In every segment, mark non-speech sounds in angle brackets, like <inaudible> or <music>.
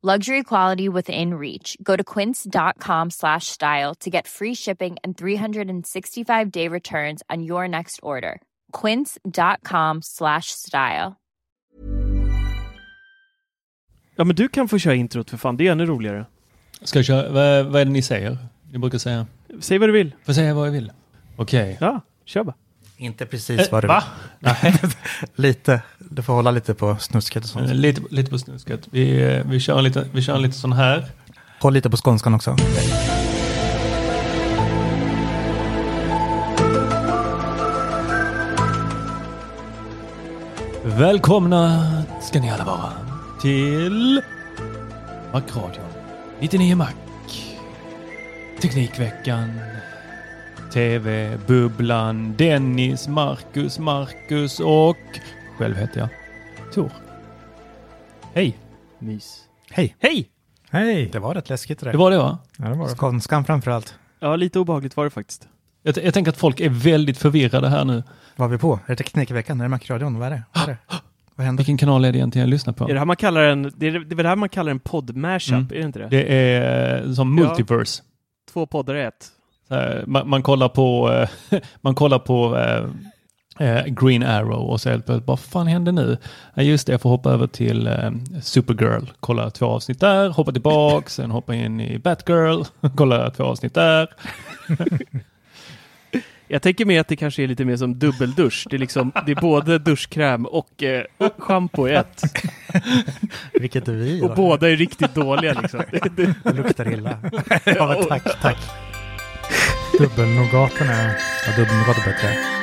Luxury quality within reach. Go to quince.com slash style to get free shipping and 365 day returns on your next order. Quince.com slash style. Ja, men du kan få köra introt för fan. Det är ännu roligare. Ska jag köra? Vad, vad är det ni säger? Ni brukar säga? Säg vad du vill. Får säga vad jag vill? Okej. Ja, kör bara. Inte precis Eh, vad du va? <laughs> Lite. Du får hålla lite på snusket och sånt. Eh, Lite, lite på snusket. Vi, eh, vi, kör lite, vi kör lite sån här. Håll lite på skånskan också. Välkomna ska ni alla vara till Macradion 99 Mac. Teknikveckan. TV, Bubblan, Dennis, Marcus, Marcus och själv heter jag Tor. Hej! Mys. Hej! Hej! Hej! Det var rätt läskigt det där. Det var det va? Ja, det var det. Skånskan framför allt. Ja, lite obehagligt var det faktiskt. Jag, jag tänker att folk är väldigt förvirrade här nu. Vad är vi på? Är det Teknikveckan? Är det Macradion? Vad är det? Vad, är det? <gasps> Vad händer? Vilken kanal är det egentligen jag lyssnar på? Är det här man kallar en, det är, det är väl det här man kallar en podd-mashup, Mm. är det inte det? Det är eh, som Ja. multiverse. Två poddar i ett. Så här, man, man kollar på, eh, <laughs> man kollar på eh, eh, Green Arrow och så helt plötsligt, vad fan hände nu? Ja, just det, jag får hoppa över till eh, Supergirl, kolla två avsnitt där, hoppa tillbaks, sen hoppa in i Batgirl, <laughs> kolla två avsnitt där. <laughs> Jag tänker mer att det kanske är lite mer som dubbeldusch. Det är liksom, det är både duschkräm och eh, schampo i ett. Vilket är vi? Och va? båda är riktigt dåliga liksom. Det, luktar illa. ja, tack, tack. Dubbelnougaten är... Ja, dubbelnougat är bättre.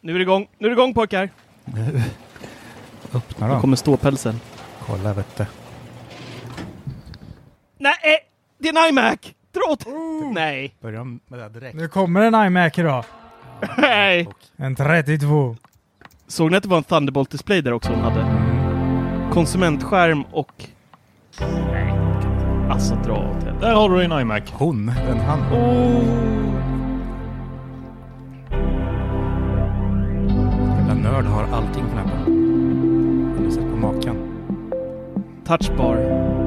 nu är det igång. Nu är det igång pojkar. <laughs> Öppna Nu då. kommer ståpälsen. Kolla, vet du. Nej, eh, det är en iMac! Dra åt... Nej. Börja med det direkt. Nu kommer en iMac idag. Nej. En 32. Såg ni att det var en Thunderbolt-display där också hon hade? Konsumentskärm och... Nej. Alltså dra åt helvete. Där har du en iMac. Hon, den han. Jävla nörd har allting för den här. Har ni sett på makan? Touchbar.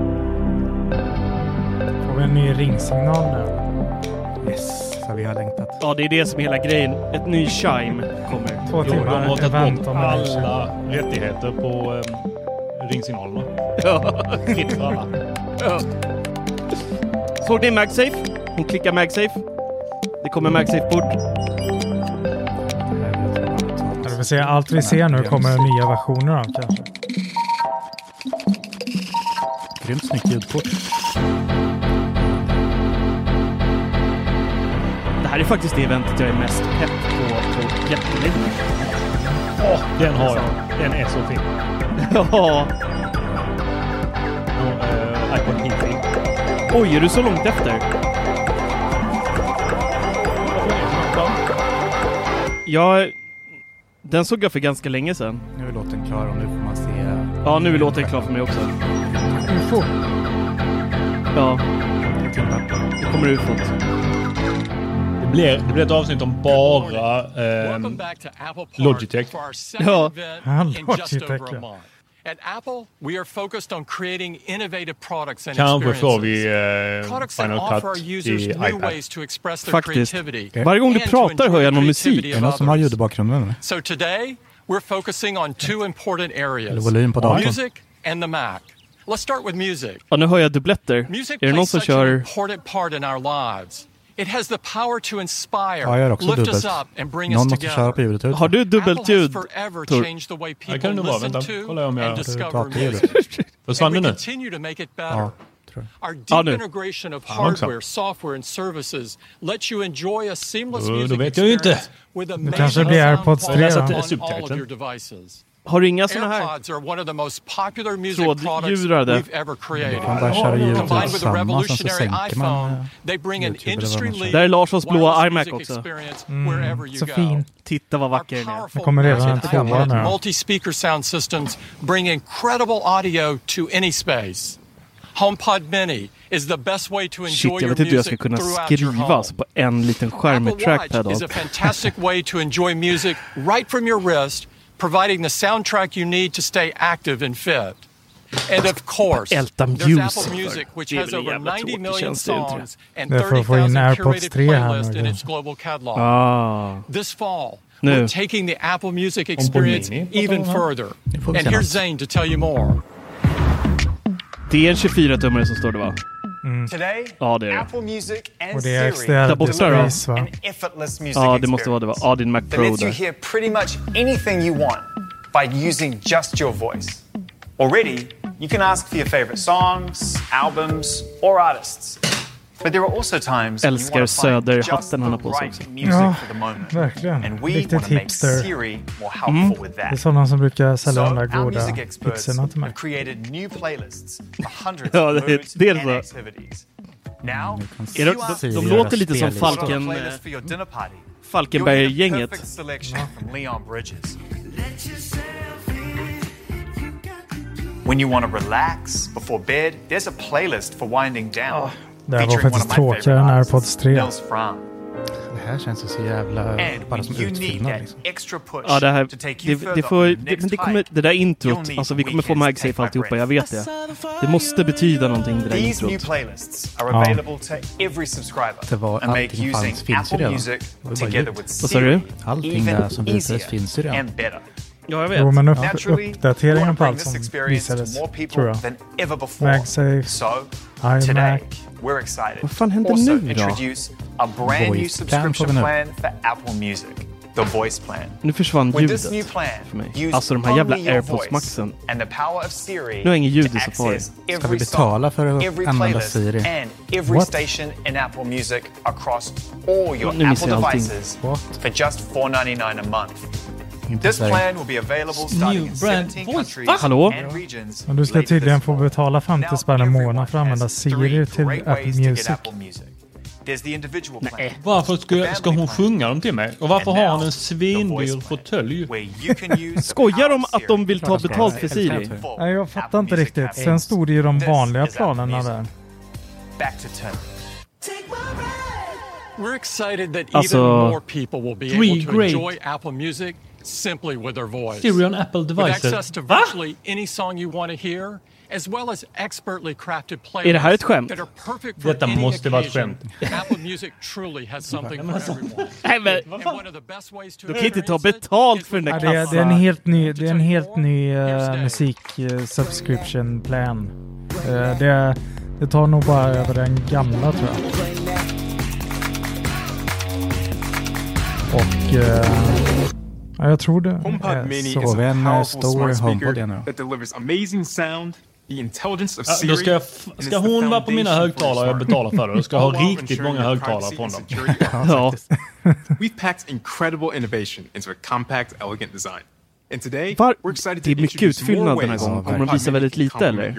Vi en ny ringsignal nu? Yes, så vi har längtat. Ja, det är det som är hela grejen. Ett ny chime kommer. Två Jo, de timmar har tagit bort alla rättigheter på um, ringsignalerna. Ja. <laughs> Fritt för alla. Ja. Såg ni MagSafe? Hon klickar MagSafe. Det kommer MagSafe-port. Ja, vi får se. Allt vi ser nu kommer nya versioner av kanske. Grymt snyggt ljudkort. här är faktiskt det eventet jag är mest pepp på på jättelänge. Åh, oh, den har jag. Den är så fin. ja. Och, eh, uh. Oj, är du så långt efter? Ja, den såg jag för ganska länge sedan. Nu är låten klar och nu får man se... Ja, nu är låten klar för mig också. UFO. Ja. Det kommer ufot. Blir, det blir ett avsnitt om bara ehm, Logitech. Ja. Ja, in just Logitech, over a ja. At Apple, we are focused on creating innovative products and Kanske får vi eh, Products that Final offer our i users new iPad. ways to express their Faktiskt. creativity. Varje gång du pratar hör jag någon musik. Är det någon som har ljud i bakgrunden? So today, we're focusing on two important areas. volym på datorn? Music and the Mac. Let's start with music. Ja, nu hör jag dubbletter. Music Är det någon plays som such an kör... important part in our lives. It has the power to inspire, Ja, jag gör också lift us dubbelt. up and bring Någon us måste köra på together. ljudet ut. Har du dubbelt ljud? forever Tor? changed the way Ja, people det kan det vara. listen Vänta, to kolla om jag-. <laughs> Försvann And det we nu? continue to make it better. Ja. Our deep Ja, integration of hardware, software and services lets you enjoy a seamless music experience with amazing sound quality 3 då. on all of your devices. Har du inga såna här? Trådljudare. Man bara köra ljudet Combined with a tillsammans, sen så sänker man... YouTube Där är Larssons blåa iMac också. you Så fin. Titta vad vacker den är. Det kommer redan en tvåa nu då. multi-speaker sound systems bring incredible audio to any space. HomePod Mini is the best way to enjoy Shit, jag your vet inte hur jag ska music kunna throughout your skriva home. alltså på en liten skärm med Apple trackpad Watch is a fantastic way to enjoy music right from your wrist, providing the soundtrack you need to stay active and fit. And of course, Älta there's Apple Music, which has over jävla 90 tråkig million tjänst, är det inte det? songs and Det är för att få in 30,000 curated 3 här nu, playlists in its global catalog. Ah. This fall, Nu. we're taking the Apple Music experience even further. And here's. Zane to tell you more. Det är en 24-tummare som står det va? Today, Ja, det är det. Apple Music and Och det är Siri extra Där borta då? displays va? an effortless music Ja, det måste vara det va? experience ah, din Mac that Pro lets you hear pretty much anything you want by using just your voice. Already, you can ask for your favorite songs, albums, or artists. Älskar want to find Söder-hatten just han the har på sig right också. music Ja, for the moment. verkligen. And we Riktigt want to make hipster. Siri more helpful with Det är that. sådana som brukar So, sälja de där our goda music experts pixlarna till mig. have created new playlists for hundreds <laughs> Ja, of det är- moods det är and så. activities. Now, if Är you de, ask de, de Siri låter lite som spellista. for a Falken, eh, playlist for your dinner party, you'll get the Falkenberg-gänget. perfect selection from Leon Bridges. When you want to relax before bed, there's a playlist for winding down. Det här var faktiskt tråkigare än AirPods artists, 3. Nils Frahm. Det här känns ju så jävla... Bara som utfyllnad liksom. Ja, det här, det, det får, det, men det, kommer, det där introt, alltså vi kommer få MagSafe alltihopa, jag vet det. Det måste betyda någonting det där introt. Ja. Det var- allting fanns- finns ju redan. Vad sa du? Allting där som visades finns ju redan. Ja, jag vet. Jo, men upp, uppdateringen på allt som experience visades, tror people jag. than ever before. MagSafe, iMac. Today, we're excited Vad fan händer also nu då? introduce a brand new Voice plan får subscription vi nu. plan for Apple Music, the Voice Plan. Nu försvann With this new ljudet. plan, för mig. use Alltså, de här jävla only your AirPods voice Maxen. and the power of Siri Nu har jag ingen ljud i to Safari. access Ska every vi betala song, för att every använda playlist Siri? and every What? station in Apple Music across all your Nu missar Apple jag allting. devices What? for just $4.99 a month. Inte This plan will be available starting in brand 17 voice. countries Va? Hallå? and regions Men du ska tydligen få betala 50 Now spänn i månaden för att använda Siri till Apple ways to get Music. Apple Music. There's the individual plan. Varför ska, ska hon sjunga dem till mig? Och varför har now, hon en the svindyr fåtölj? where you can <laughs> use the Skojar de att de vill Siri ta to betalt för Siri? Nej, jag fattar Apple inte Music riktigt. Sen stod det ju de vanliga planerna där. We're excited that Alltså, even more people will be three able to great- enjoy Apple Music simply with their voice. Siri on Apple With devices. access to Va? virtually any song you want to hear, as well as expertly crafted playlists Är det här ett skämt? that are perfect for Detta any måste vara ett occasion. skämt. <laughs> Apple Music truly has something for everyone. <laughs> Nej, men, And one of the best ways to Du kan inte ta experience it betalt is för den där with Ja, det, är, en helt ny, det är en helt ny uh, musik uh, subscription plan. Eh, det, det tar nog bara över den gamla tror jag. Och eh, ja, jag tror det HomePod är Mini så. is a en, eh, powerful stor smart speaker that delivers amazing sound, the intelligence of Ja, Siri. då ska jag ska hon vara på mina högtalare jag smart. betalar för det. Då ska jag ha <laughs> riktigt många högtalare från dem. <laughs> ja. We've packed incredible innovation into a compact, elegant design. And today, Var- we're excited det är to mycket utfyllnad den här gången. Kommer de visa väldigt lite, eller?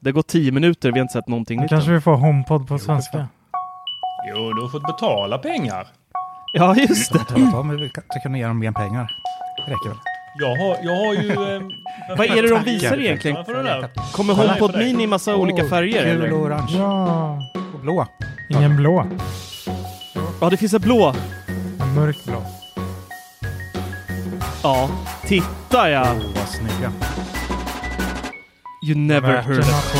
Det har gått 10 minuter, vi har inte sett någonting nytt. kanske vi får HomePod på svenska. Jo, du har fått betala pengar. Ja, just det. Teletom, vi ska kunna ge dem mer pengar. Det räcker väl. Jag har, jag har ju... <laughs> Eh, Vad är det de visar egentligen? För det där. Kommer HomePod Mini i massa olika färger Gul eller? och orange Ja, och blå. ingen blå. Ja, det finns en blå. En mörkblå. Ja, titta ja! Oh, vad snygga. You never heard of?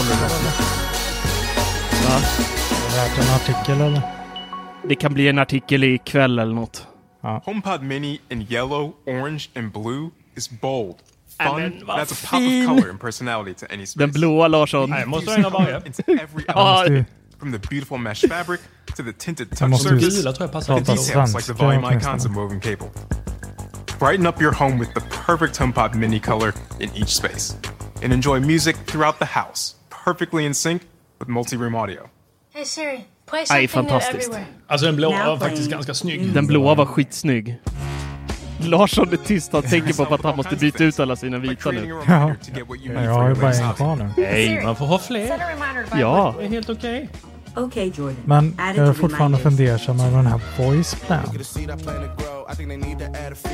Värt en artikel eller? Det kan bli en artikel ikväll eller något. HomePod Mini in yellow, orange, and blue is bold, Nej, fun, and adds a pop fin. of color and personality to any space. Den blåa Larsson. Nej, måste ha en av varje. Ja, from the beautiful mesh fabric to the tinted touch surface Gula tror jag passar lite. details like the volume icons of moving cable. Brighten up your home with the perfect HomePod Mini color in each space, and enjoy music throughout the house, perfectly in sync with multi-room audio. Hey Siri, Nej, fantastiskt. Alltså den blåa var faktiskt ganska snygg. Den blåa var skitsnygg. Larsson är tyst. Han tänker på att han måste byta ut alla sina vita nu. Ja. jag har ju bara en kvar nu. Nej, man får ha fler. Ja. Det är helt okej. Okay, Jordan. Men jag är fortfarande fundersam över den här voice plan.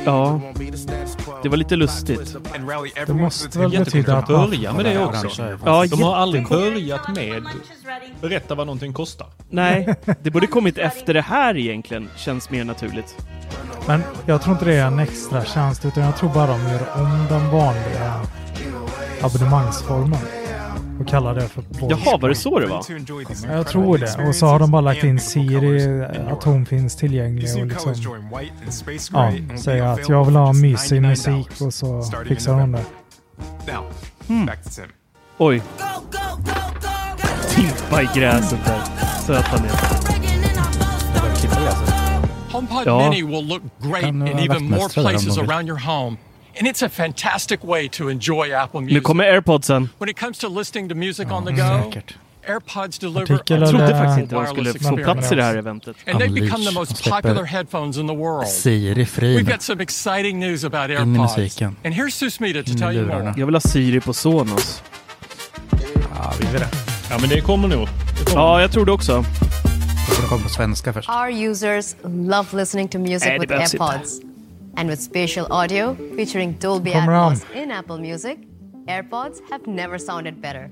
Ja, det var lite lustigt. Det måste väl betyda att Börja med det också. Ja, De har aldrig börjat med berätta vad någonting kostar. Nej, <laughs> det borde kommit efter det här egentligen. Känns mer naturligt. Men jag tror inte det är en extra tjänst utan jag tror bara de gör om den vanliga abonnemangsformen. Och kallar det för voice Jaha, var det så det var? Jag tror det. Och så har de bara lagt in Siri, att hon finns tillgänglig och liksom ja, säger att jag vill ha mysig $99 musik och så fixar hon det. Tim. Oj. Timpa i gräset där. Söta ner. HomePod Ja. Mini will look great Kan in vara even more vaktmästare där om de vill. And it's a fantastic way to enjoy Apple Nu Music. kommer airpodsen. When it comes to listening to music on the go, Säkert. AirPods deliver Artikel Jag trodde faktiskt inte de skulle wireless få plats i det här experience. eventet. And they've become the most popular headphones in the world. Siri fri. We've got some exciting news about AirPods. musiken. And here's Susmita to In i tell you more. Jag vill ha Siri på Sonos. Ja, vi vill det. Ja, men det kommer nog. Det kommer. Ja, jag tror det också. Det komma på svenska först. Our users love listening to music Nej, with behövs inte. And with spatial audio featuring Dolby Kommer Atmos in Apple Music, AirPods have never sounded better.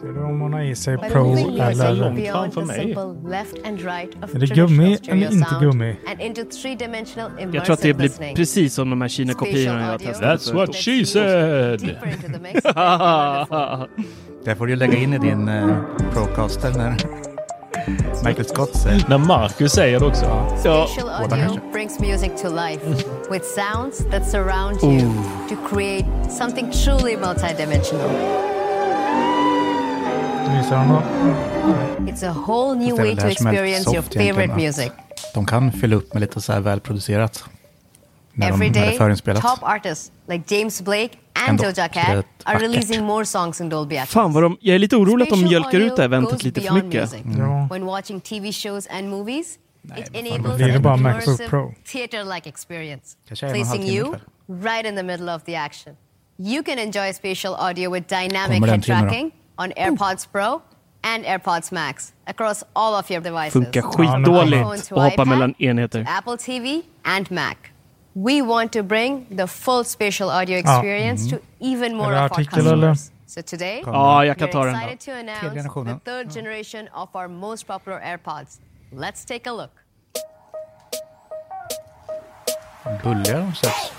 Ser du om hon har i sig Pro eller... långt beyond framför the mig. simple left and right of Är det gummi eller inte gummi? And into three-dimensional Jag tror att det blir precis som de här Kina-kopiorna jag testat. That's what she said! Det <laughs> får du lägga in i din uh, Procaster när Michael Scott säger. När Marcus säger det också. Ja, Spatial audio brings music to life <laughs> with sounds that surround you to create something truly multidimensional. It's a whole new way to experience your favorite music. De kan fylla upp med lite så här välproducerat. När, de, Every när det är day, top artists like James Blake and Doja Cat are releasing more songs in Dolby Atmos. Fan vad de... Jag är lite orolig att de mjölkar ut det här eventet lite för mycket. Ja. When watching TV shows and movies, it Då enables an immersive Pro. theater-like experience, placing you right in the middle of the action. You can enjoy spatial audio with dynamic head tracking on AirPods Pro and AirPods Max across all of your devices. Funkar skitdåligt att hoppa mellan enheter. Apple TV and Mac. We want to bring the full spatial audio experience to even more of our artikel eller? customers. So today, Ja, jag kan we're ta den excited to announce the third generation of our most popular AirPods. Let's take a look. Bulliga de sätts.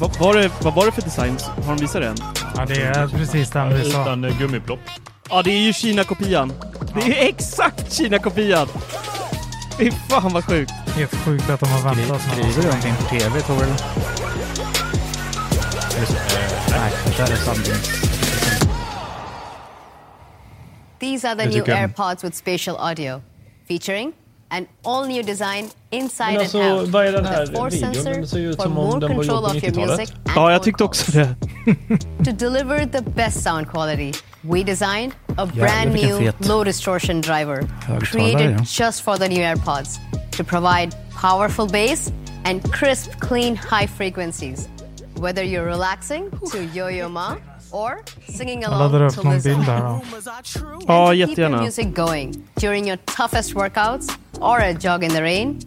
Vad var, det, vad var det för design? Har de visat den? Ja, det är precis den vi sa. Utan eh, gummiplopp. Ja, det är ju Kina-kopian. Det är exakt Kina-kopian! Fy fan vad sjukt. Helt sjukt att de har väntat så Skriver du någonting på tv, Torel? Nej, det där är sandings... These are the new. AirPods with spatial audio, featuring an all new design inside Men alltså, and out. vad är den with här force videon? Den ser ju ut for som om more den var control gjord på of your 90-talet. music Ja, jag tyckte också det. To deliver the best sound quality, we designed a brand vilken new fet low distortion driver created ja. just for the new AirPods to provide powerful bass and crisp, clean high frequencies. Whether you're relaxing to Yo Yo Ma or singing Jag laddar along upp to någon Lizzo. bild här då. <laughs> Ja, Keep your music going during your toughest workouts or a jog in the rain.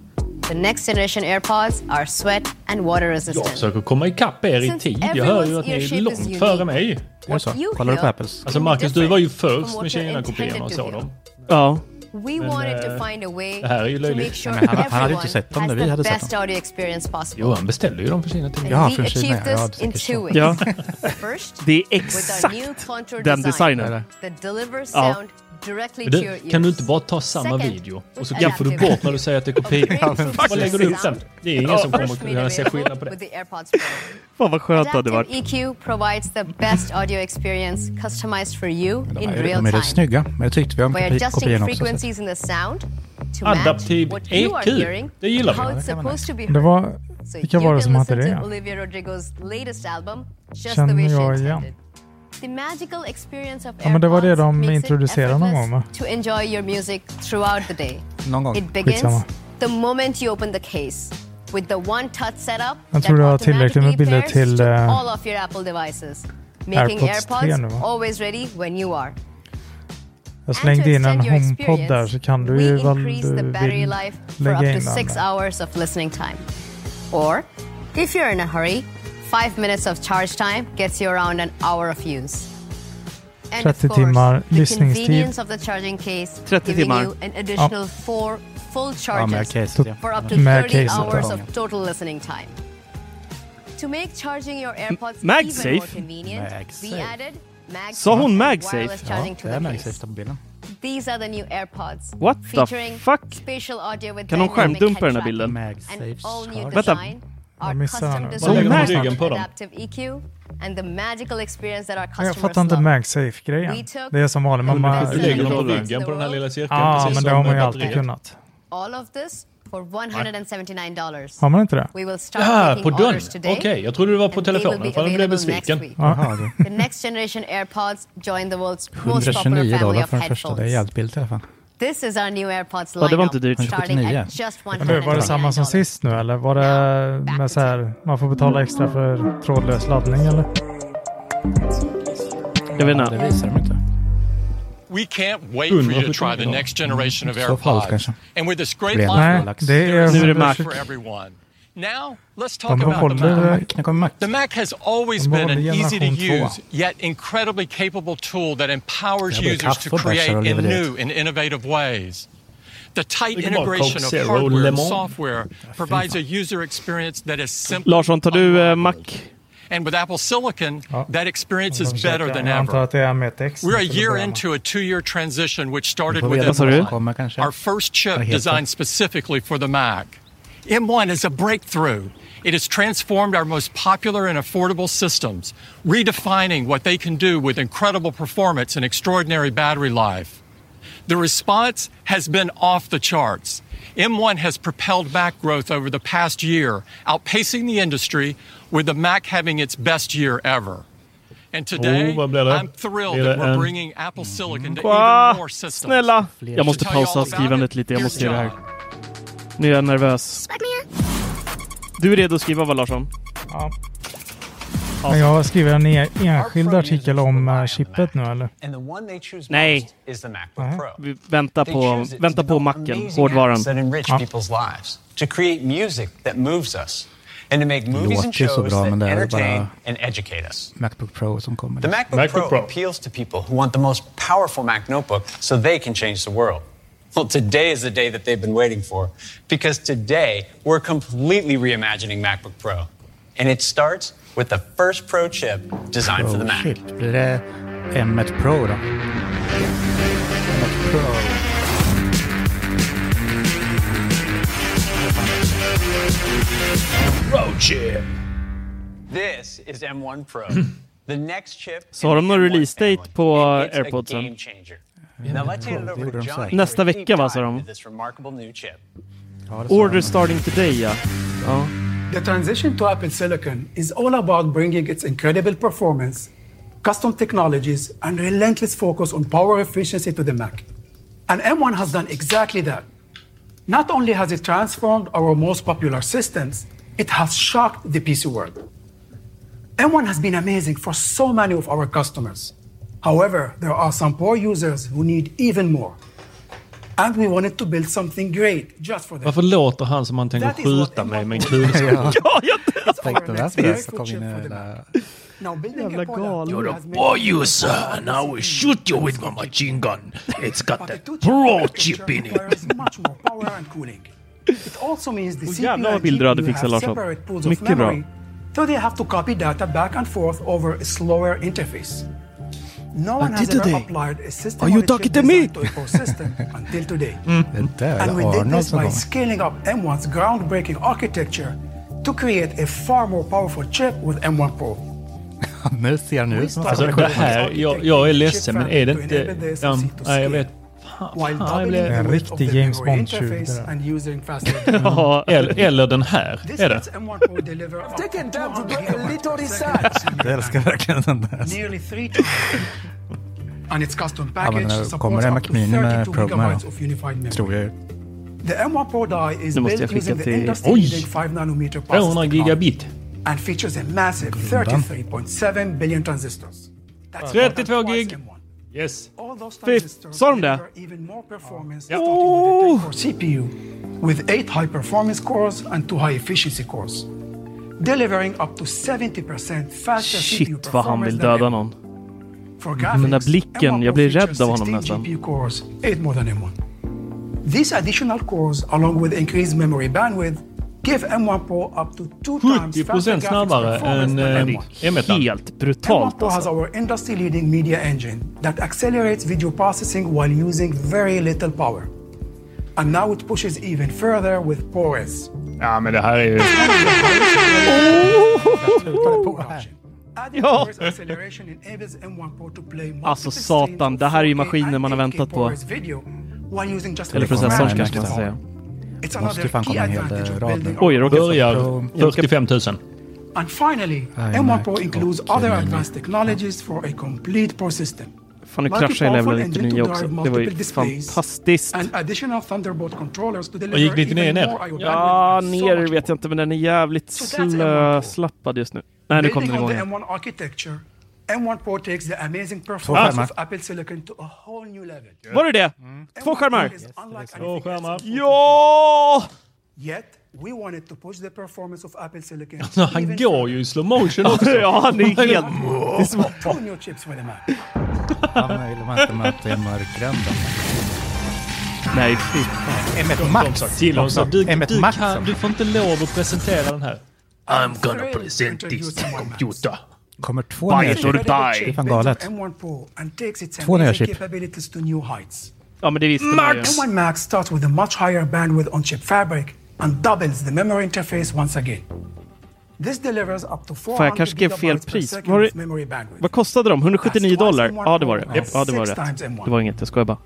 The next generation AirPods are sweat and water Jag resistant. försöker komma ikapp er i tid. Jag hör ju att ni är långt unique. före mig. Är det så? You Kollar du på Apples? Alltså Marcus, du var ju först med Kina-kopiorna och så to dem. Ja. We Men, wanted to find a way det här är ju to löjligt. make sure han- han hade everyone inte sett dem när vi the hade sett best dem. audio experience possible. Jo, han beställde ju dem för sina tidningar. Ja, från Kina. Ja, så. Ja. Det är exakt den design designen. Ja. Ears. kan du inte bara ta samma Second, video och så klipper du bort när du säger att det är <laughs> men Vad lägger du upp sen? Det är ingen som kommer att kunna se skillnad på det. Fan vad skönt det hade varit. EQ provides the best audio experience customized for you in real de är rätt time. snygga, men det tyckte vi om By kopi- adjusting kopiorna också. are EQ. hearing, Det gillar vi. det Det var, vilka var det som hade det? to Olivia Rodrigo's latest album just Känner the way she jag igen. The magical experience of Ja, men det var det de makes it introducerade någon gång, va? effortless to enjoy your music throughout the day. Någon gång. It begins Skitsamma. the moment you open the case with the one touch setup Jag tror that var tillräckligt med automatically bilder pairs till, eh, all of your Apple devices. Making AirPods 3 AirPods nu, always ready when you are. Jag slängde in en And to extend your HomePod där så kan du we ju the du battery vill life for lägga up in to den six där. hours of listening time. Or, if you're in a hurry, five minutes of charge time gets you around an hour of use. And of 30 course, timmar the lyssningstid. convenience of the charging case 30 giving timmar. you an additional four full Ja, med charges caset, for up to 30 caset, hours of total listening time. To make charging your AirPods even MagSafe? more convenient, MagSafe. we added MagSafe Sa hon MagSafe? wireless Ja, charging to det är the MagSafe case. på bilden. These are the new AirPods. What the featuring fuck? Spatial audio with Kan hon dynamic skärmdumpa den här head bilden? tracking and all new Vänta. Jag missar den custom nu. design Vad lägger de with ryggen på dem? adaptive EQ and the magical experience that our Men Jag customers fattar inte love. MagSafe-grejen. We took Det är som vanligt. Man the bara, lägger dem på ryggen på den här lilla cirkeln. ja, precis men det har man ju alltid kunnat. all of this for $179. Har man inte det? We will start Ja, taking på dörren. orders Okej, today. jag trodde du var på telefonen be för jag blev available besviken. The next generation AirPods join the world's most popular 129 family dollar of för den första. Det är headphones. jävligt billigt i alla fall. This is our new AirPods Ja, det var lineup, inte dyrt. starting 179. at just Men du, var det samma som $179. sist nu eller? Var det med så här, man får betala extra för trådlös laddning eller? Jag vet Det inte. visar de inte. We can't wait for you to try the next generation of AirPods. And with this great Blir line, Nej, Rolex. det är... Nu är det Mac. for everyone. Now, let's talk De about the Mac. behåller... Knäcker Mac. The Mac has always been an easy to use, yet incredibly capable tool that empowers users to create in new and innovative ways. The tight integration of hardware and software provides a user experience that is simple. Larsson, tar du eh, Mac? And with Apple Silicon, Ja. that experience is better than ever. att det är med text. We're a year into a two-year transition which started with reda på vad det M1, kommer kanske. our first chip Vad det heter. designed specifically for the Mac. M1 is a breakthrough. It has transformed our most popular and affordable systems, redefining what they can do with incredible performance and extraordinary battery life. The response has been off the charts. M1 has propelled Mac growth over the past year, outpacing the industry, with the Mac having its best year ever. And today, Oh, vad blir det? I'm thrilled that we're en- bringing Apple Silicon to even more systems. snälla! Jag måste To tell you all pausa skrivandet lite. Jag måste göra det här. Nu är jag nervös. Du är redo att skriva va Larsson? Ja. Men jag skriver en e- enskild artikel om eh, chippet nu eller? Nej. Vi väntar på, vänta på macken, hårdvaran. Ja. låter ju så bra, men det är bara-. Macbook Pro som kommer. The MacBook, MacBook Pro, Pro. appeals to people who want the most powerful Mac notebook so they can change the world. Well, today is the day that they've been waiting for because today we're completely reimagining MacBook Pro. And it starts with the first Pro chip designed for the Mac. Oh, chip. Blir det M1 Pro då? M1 Pro. This is M1 Pro. <clears throat> the next chip. Så har de in någon the M1 release date family. på And it's a AirPodsen? Game changer. Now let's hand it to de Johnny säkert. for a Nästa deep vecka, va, sa de? this remarkable new chip. Ja, det sa Order starting today ja. ja. The transition to Apple Silicon is all about bringing its incredible performance, custom technologies, and relentless focus on power efficiency to the Mac. And M1 has done exactly that. Not only has it transformed our most popular systems, it has shocked the PC world. M1 has been amazing for so many of our customers. However, there are some poor users who need even more. And we wanted to build something great just for them. Varför låter han som han tänker That is what skjuta mig med en M1 kulspruta? Ja. Ja, jag Tänkte det så kom in Jävla galen. that You're a it user, and I will shoot you with my machine gun. It's got the pro chip in it. It also means the Åh, CPU jävlar vad and bilder du hade GPU fixat, have Larsson. separate pools Mycket of bra. memory, so they have to copy data back and forth over a slower interface. No one has did ever applied a system Are you on a chip talking to me? to a core system <laughs> until today. Mm. Det And we did this by scaling up M1's groundbreaking architecture to create a far more powerful chip with M1 Pro. Nu ser han ut som en Alltså sån det här, jag, jag är ledsen men är det inte... Ja, jag vet. While doubling the En width of riktig the James memory Bond-tjuv interface där. and using faster <laughs> Ja, Eller, eller den här, är det? lets M1 Pro deliver up to 200 gigabytes per second Jag älskar verkligen den där. nearly three <laughs> times. And its custom Ja, package det supports up to Mac Mini med 32 Pro med gigabytes då. of unified memory. Tror jag. The M1 Pro die is built using the industry-leading 5 nanometer process 200 technology gigabit. and features a massive 33.7 billion transistors. That's more than 32 twice gig. M1. Yes. Fy- sa de det? deliver even more performance starting with a 10-core CPU with 8 high-performance cores and 2 high-efficiency cores, delivering up to 70% faster CPU Shit vad han vill performance döda M1. någon. For Den där blicken, M1 jag blir rädd av honom 16 nästan. GPU cores, 8 more than M1. These additional cores, along with increased memory bandwidth, give M1 Pro up to two times 70% faster graphics snabbare än eh, M1. M1. Helt M1 brutalt Pro has alltså. our industry-leading media engine that accelerates video processing while using very little power. And now it pushes even further with ProRes. Ja men det här är ju... <laughs> <laughs> Ja. M1 Alltså, satan, det här är ju 4K maskinen man har and 8K väntat på. Eller processorn kanske man ska säga. It's Måste fan key komma en hel advantage of rad. Oj, jag. Börjar Jag 45 000. And finally, M1 Pro includes other advanced technologies for a complete Pro system. Fan, nu kraschade jag level 99 också. Det var ju displays fantastiskt. And additional Thunderbolt controllers to Och gick deliver 99 even ner? more IO Ja, ner vet jag inte, men den är jävligt So that's M1 Pro. slöslappad just nu. Nej, nu kom den igång. M1 architecture, M1 Pro takes the amazing performance of Apple Silicon to a whole new level. Var det det? Två M1 skärmar? Två skärmar. Ja! Yet, we wanted to push the performance of Apple Silicon Alltså, <laughs> han går ju i slow motion också. <laughs> Ja, han är helt... Det är som... Two new chips with the Mac. Han vill man inte möta i. Nej, fy fan. M1 Max. Till honom du, M1 du, Max. kan, du får inte lov att presentera den här. I'm gonna present this introduce M1 Max. computer. Kommer två nya chip. Det är fan galet. M1 Pro and takes its Två nya chip. Ja, men det visste man ju. M1 Max starts with a much higher bandwidth on chip fabric and doubles the memory interface once again. This delivers up to 400 Fan, jag kanske skrev fel pris. Var det-. Vad kostade de? 179 dollar? Ja, det var det. Ja, det var rätt. times M1. Det var inget, jag skojar bara.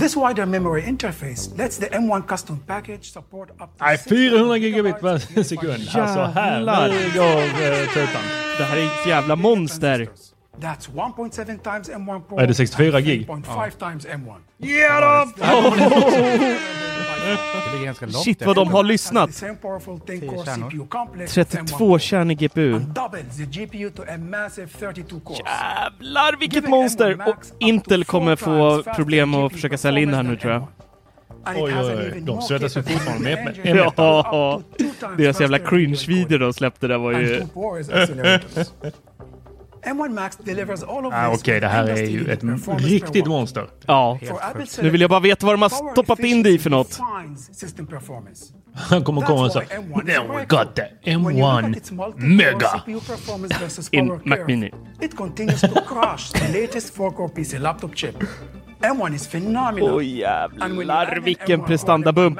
This wider memory interface lets the M1 custom package support up to Nej, 600 400 gigabit per sekund. Alltså här, nu går eh, tutan. Det här är ett jävla monster. That's 1.7 times M1 Pro. Är det 64 and gig? 3.5 times M1. Ge! <laughs> Det ligger ganska långt Shit vad de har lyssnat. The same powerful 10-core kärnor. CPU complex 32 kärnor GPU. and doubles the GPU to a massive 32 cores. Jävlar vilket monster! Och Intel kommer få problem att försöka sälja in det här nu tror jag. Oj, oj, oj. De svettas ju fortfarande med- engine med- up Ja, deras jävla cringe-video de släppte där var ju... two ProRes accelerators. M1 Max delivers all of Ah, Okej, with det här är ju ett riktigt monster. Ja. Nu vill jag bara veta vad de har stoppat in det i för något. Han kommer komma och säga why M1 is Then we got look M1 at its multi-core Mega. <laughs> In Mac Mini. It continues to crush the latest 4-core PC laptop chip. M1 is phenomenal. You jävlar vilken M1 prestandabump!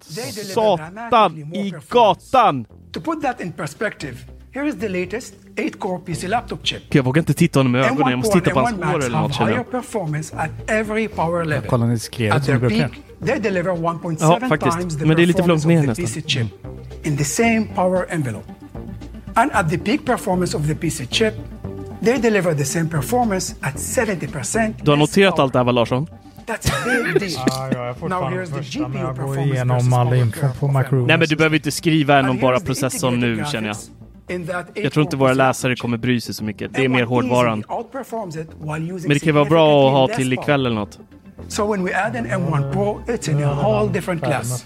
Satan i gatan! To put that in perspective, here is the latest 8-core PC laptop chip. Jag vågar inte titta honom i ögonen, jag M1 måste titta på hans M1 hår Max eller något känner performance at every power level. Kolla ni skrev At som their ni brukar. peak, they deliver 1.7 Ja, faktiskt. times the Men det är lite för långt performance ner of the nästan. PC chip in the same power envelope. And at the peak performance of the PC chip, they deliver the same performance at 70%. Du har noterat allt det här va Larsson? That's a big <laughs> deal. Ja, jag fortfarande första, men jag går igenom all info på Macro. Nej men du behöver inte skriva igenom And bara processorn nu känner jag. Jag tror inte våra läsare kommer bry sig så mycket. Det är mer hårdvaran. Men det kan vara bra att ha till ikväll eller något. So when we add an M1 Pro, it's in a whole different class.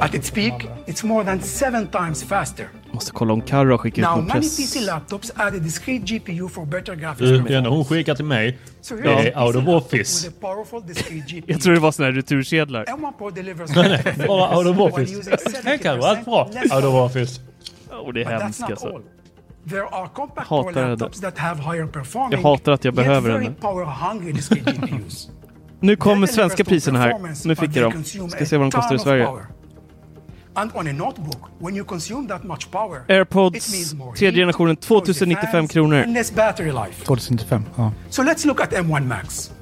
At its peak, it's more than seven times faster. Måste kolla om Carro har skickat ut Now, någon many press. PC laptops add a discrete GPU for better graphics Du, performance. den hon skickar till mig, So det är a out of office. <laughs> Jag tror det var såna här retursedlar. M1 Pro delivers Nej, nej, bara out of office. Hej Carro, <laughs> allt bra? 70% less Out of office. Och det är hemskt alltså. all. There are compact Hatar det. laptops that have higher performing, Jag hatar att jag behöver den. <laughs> Nu kommer svenska priserna här. Nu fick jag dem. Ska se vad de kostar i Sverige. And on a notebook, when you consume that much power, AirPods tredje generationen noisy 2095 fans, kronor. and less battery life. 2095, ja. So let's look at M1 Max.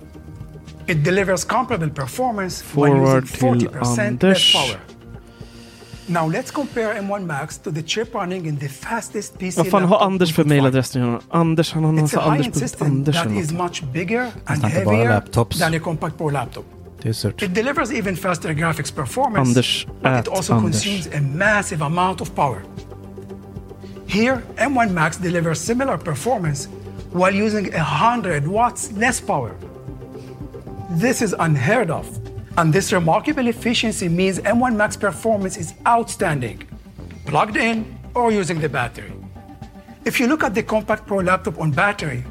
It delivers comparable performance Forward using till 40% less power. Now let's compare M1 Max to the chip running in the fastest PC Vad fan har laptop Anders we för could find. mailadress nu? Anders, han har någon It's sån a här high-end system Anders.Anders that eller is något. much bigger and Nästan inte bara heavier than a compact Pro laptop. Det är surt. It delivers even faster graphics performance, Anders but at it also Anders. consumes a massive amount of power. Here, M1 Max delivers similar performance while using 100 watts less power. This is unheard of, and this remarkable efficiency means M1 Max performance is outstanding, plugged in or using the battery. If you look at the Compact Pro laptop on battery,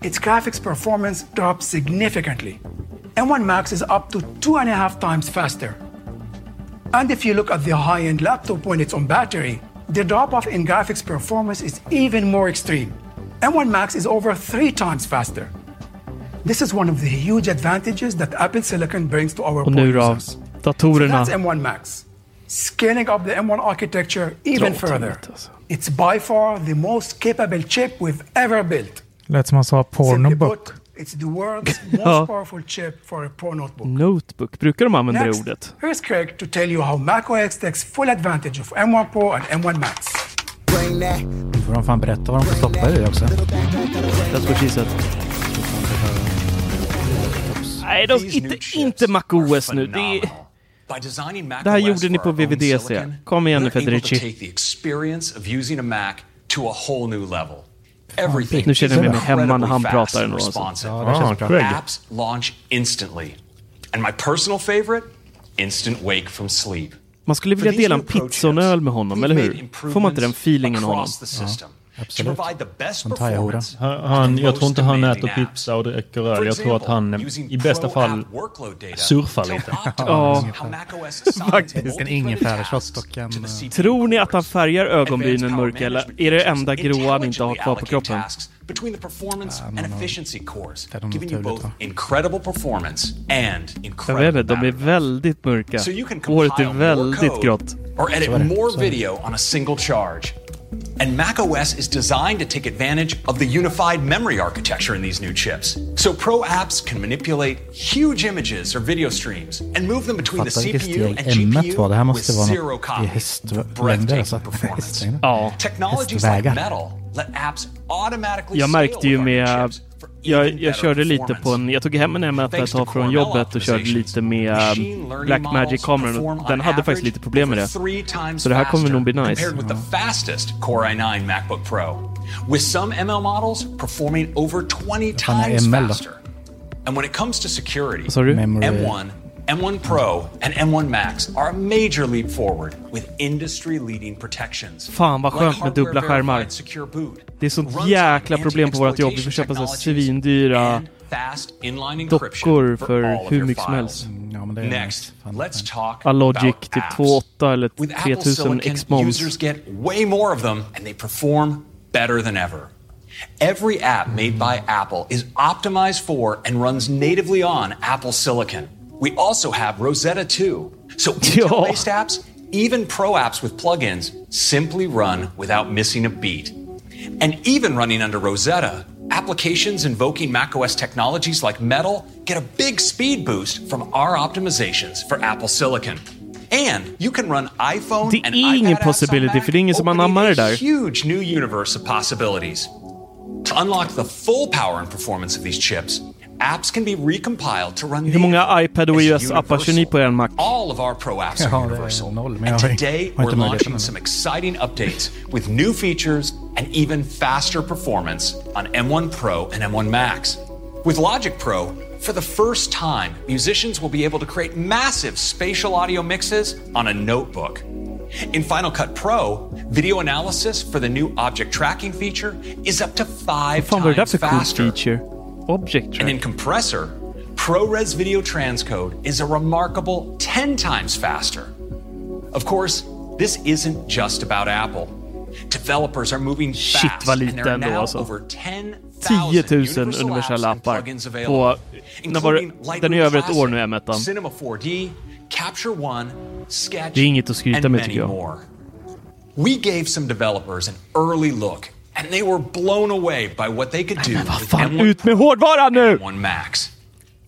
its graphics performance drops significantly. M1 Max is up to two and a half times faster. And if you look at the high end laptop when it's on battery, the drop off in graphics performance is even more extreme. M1 Max is over three times faster. This is one of the huge advantages that Apple Silicon brings to our Och nu då, users. So datorerna. that's M1 Max. Scaling up the M1 architecture even further. alltså. It's by far the most capable chip we've ever built. Lät som han sa pornobook. it's the world's <laughs> most Ja. powerful chip for a pro notebook. Notebook, brukar de använda det Next, ordet? here's Craig to tell you how macOS takes full advantage of M1 Pro and M1 Max. Nu får de fan berätta vad de får stoppa i också. That's what she said. Nej, de, inte, inte MacOS nu. Det, är, By designing Mac det här OS gjorde ni på VVDC. Kom igen nu Federici. Everything Nu känner jag mig hemma när han pratar ändå, alltså. Ja, det känns bra. Craig. Apps launch instantly. And my personal favorite, instant wake from sleep. Man skulle vilja dela en pizza och en öl med honom, eller hur? Får man inte den feelingen av honom? to absolut. Han, han, jag tror inte han äter pizza och dricker öl. Jag tror att han i bästa fall surfar lite. Ja, <laughs> faktiskt. En ingefärshot och en... eh, Tror ni att han färgar ögonbrynen mörka eller är det enda gråa han inte har kvar på kroppen? Between the performance and efficiency cores, giving you both incredible performance and Jag vet incredible inte, de är väldigt mörka. So you can Håret är compile more väldigt code grått. or edit more video on a single charge. And macOS is designed to take advantage of the unified memory architecture in these new chips. So pro apps can manipulate huge images or video streams and move them between the CPU and steg M1 var. Det här GPU with zero något i copies. hästlängder alltså. Breathtaking performance. <laughs> Technologies like metal let apps automatically Jag märkte ju med... Jag, jag körde lite på en... Jag tog hem en M1 ett tag från jobbet och körde lite med um, Blackmagic-kameran. Den hade faktiskt lite problem med det. Så det här kommer nog bli nice. With the fastest Core i9 Macbook Pro. With some ML models performing over 20 fan är times faster. And when it comes to security, Vad sa du? Memory. M1, M1 Pro, and M1 Max are a major leap forward with industry-leading protections. Fan, vad Like skönt med dubbla skärmar. Det är sånt runtime jäkla problem på vårt jobb. Vi får anti-exploitation köpa så svindyra fast inline dockor för all of hur mycket som helst. Ja, men det är Next, fan- let's talk Alogic about typ apps. 2.8 eller With Apple 3000 Silicon, X-Moms. users get way more of them and they perform better than ever. Every app made by Apple is optimized for and runs natively on Apple Silicon. We also have Rosetta 2. So <laughs> Intel-based apps, even pro apps with plugins, simply run without missing a beat. And even running under Rosetta, applications invoking macOS technologies like Metal get a big speed boost from our optimizations for Apple Silicon. And you can run iPhone Det and är ingen iPad apps on possibility, för det är ingen som anammar det a där. huge new universe of possibilities. To unlock the full power and performance of these chips, apps can be recompiled to run Hur många iPad och iOS-appar kör ni på er Mac? All of our Pro apps are universal. noll, and today we're launching some exciting updates with new features and even faster performance on M1 Pro and M1 Max. With Logic Pro, for the first time, musicians will be able to create massive spatial audio mixes on a notebook. In Final Cut Pro, video analysis for the new object tracking feature is up to five Vad fan var det där times för cool faster. feature? Object And track. in Compressor, ProRes video transcode is a remarkable 10 times faster. Of course, this isn't just about Apple. Developers are moving Shit, fast, vad and lite ändå, alltså. over 10,000 10 000 universal apps universella and appar. På, när var det, den är över ett år nu, M1. Classic, Cinema 4D, Capture One, Sketch, Det är inget att skryta and med, tycker jag. more. We gave some developers an early look, and they were blown away by what they could do with Fan, M1 ut med hårdvaran nu! One Max.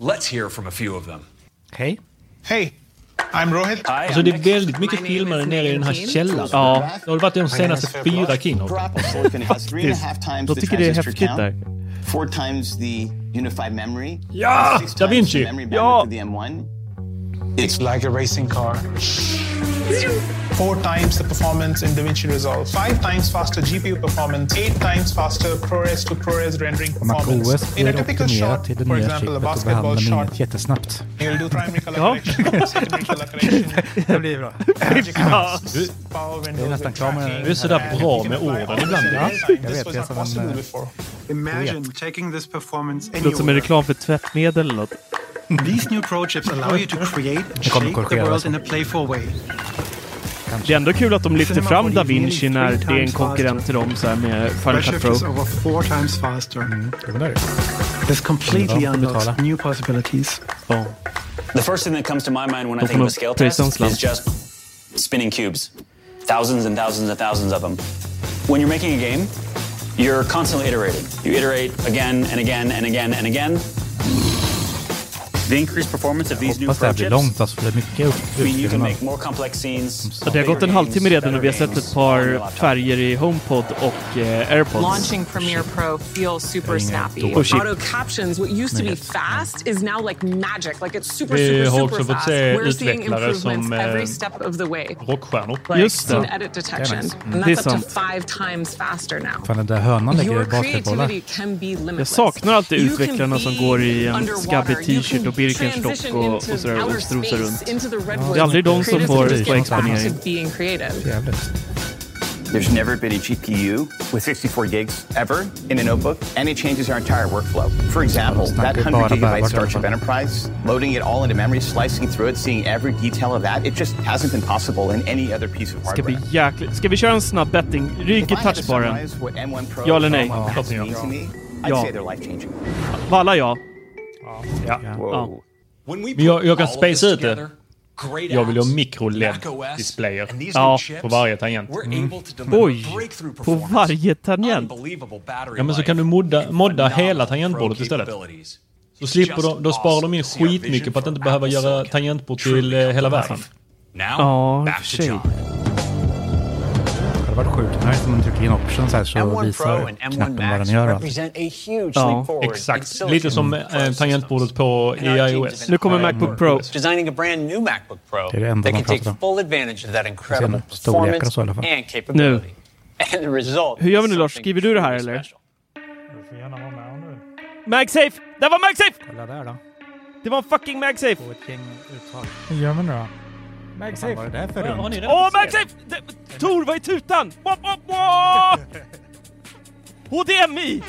Let's hear from a few of them. Hej. Hey, I'm Rohit. Alltså det är väldigt mycket filmer nere i den här källaren. Ja. Det har varit de senaste fyra Keynote. Silicon has three and a half times De the tycker det är häftigt count, där. four times the unified memory, Ja! Da Vinci. Ja! Of the M1. It's like a racing car. Four times the performance in DaVinci Resolve, five times faster GPU performance, eight times faster ProRes to ProRes rendering performance. OS In a typical shot, till det for nya example, a basketball shot, jättesnabbt. you'll do primary color correction, secondary <laughs> color correction. Det blir bra. Du- Det är nästan with klar med... Du är sådär bra med orden ibland. Ja, jag vet. Jag är som en... before. Imagine taking this performance Det låter som en anywhere. reklam för tvättmedel eller något. These new pro chips allow you to create and shape the world in a playful way. Det är ändå kul att de lyfter Cinema fram 4D Da Vinci när three det är en times konkurrent till dem så här med Final Cut Pro. is over four times faster. This completely unlocks new possibilities. The first thing that comes to my mind when I think får of a nog scale pröjsa en test slant. is just spinning cubes. Thousands and thousands and thousands of them. When you're making a game, you're constantly iterating. You iterate again and again and again and again. The increased performance of these new Hoppas det här blir chips långt alltså, för det är mycket upp- mean you can utfyllnad. make more complex scenes. Ja, det har gått en halvtimme redan och vi har sett ett par färger i HomePod och eh, AirPods. Launching Premiere Pro feels super snappy. Oh. Auto captions, what used to be fast, is now like magic. Like it's super, super, har super också fått fast. se We're seeing utvecklare improvements som, eh, every step of the way. Rockstjärnor. Like Just det. edit detection. nice. And Det är that's up to sant. five times faster now. Fan, den där hönan lägger basketbollar. can be Jag saknar alltid You can utvecklarna som går i en skabbig t-shirt Birkenstock transition och, into och sådär och outer strosar space, runt. into the redwoods. Det är aldrig de som Creatives får just få get back exponering. creative. There's never been a GPU with 64 gigs ever in a notebook, and it changes our entire workflow. For example, that 100 gigabyte bärbart i Starship. Enterprise, loading it all into memory, slicing through it, seeing every detail of that, it just hasn't been possible in any other piece of Ska hardware. bli jäkligt... Ska vi köra en snabb betting? Ryk i If I had to touchbaren. summarize what M1 Pro Ja eller nej? Pro Max mean to me, I'd Ja. say they're life-changing. Valla ja. Ja. ja. Men jag, jag kan spacea ut det. Jag vill ha mikro-LED-displayer ja, på varje tangent. Mm. Oj! På varje tangent. Ja, men så kan du modda, modda hela tangentbordet istället. Så slipper de, då sparar de in skitmycket på att inte behöva göra tangentbord till eh, hela världen. Ja, i och för sig. Hade varit sjukt nice om man trycker in option så här så M1 visar Pro and M1 knappen vad den gör. represent a huge Ja, Exakt. Lite som eh, tangentbordet på i iOS. Nu kommer Macbook Pro. Designing a brand new Macbook Pro Det är det enda man pratar om. full advantage of that incredible storlekar och så i alla fall. <laughs> result Hur gör vi nu Lars? Skriver du det här eller? Du får gärna vara med om du MagSafe! Där var MagSafe! Kolla där då. Det var en fucking MagSafe! Få ett gäng uttag. Hur gör man nu då? MagSafe. Vad var det där för Har runt? Åh, MagSafe! Tor, vad är tutan? Wop, wop, wop! HDMI!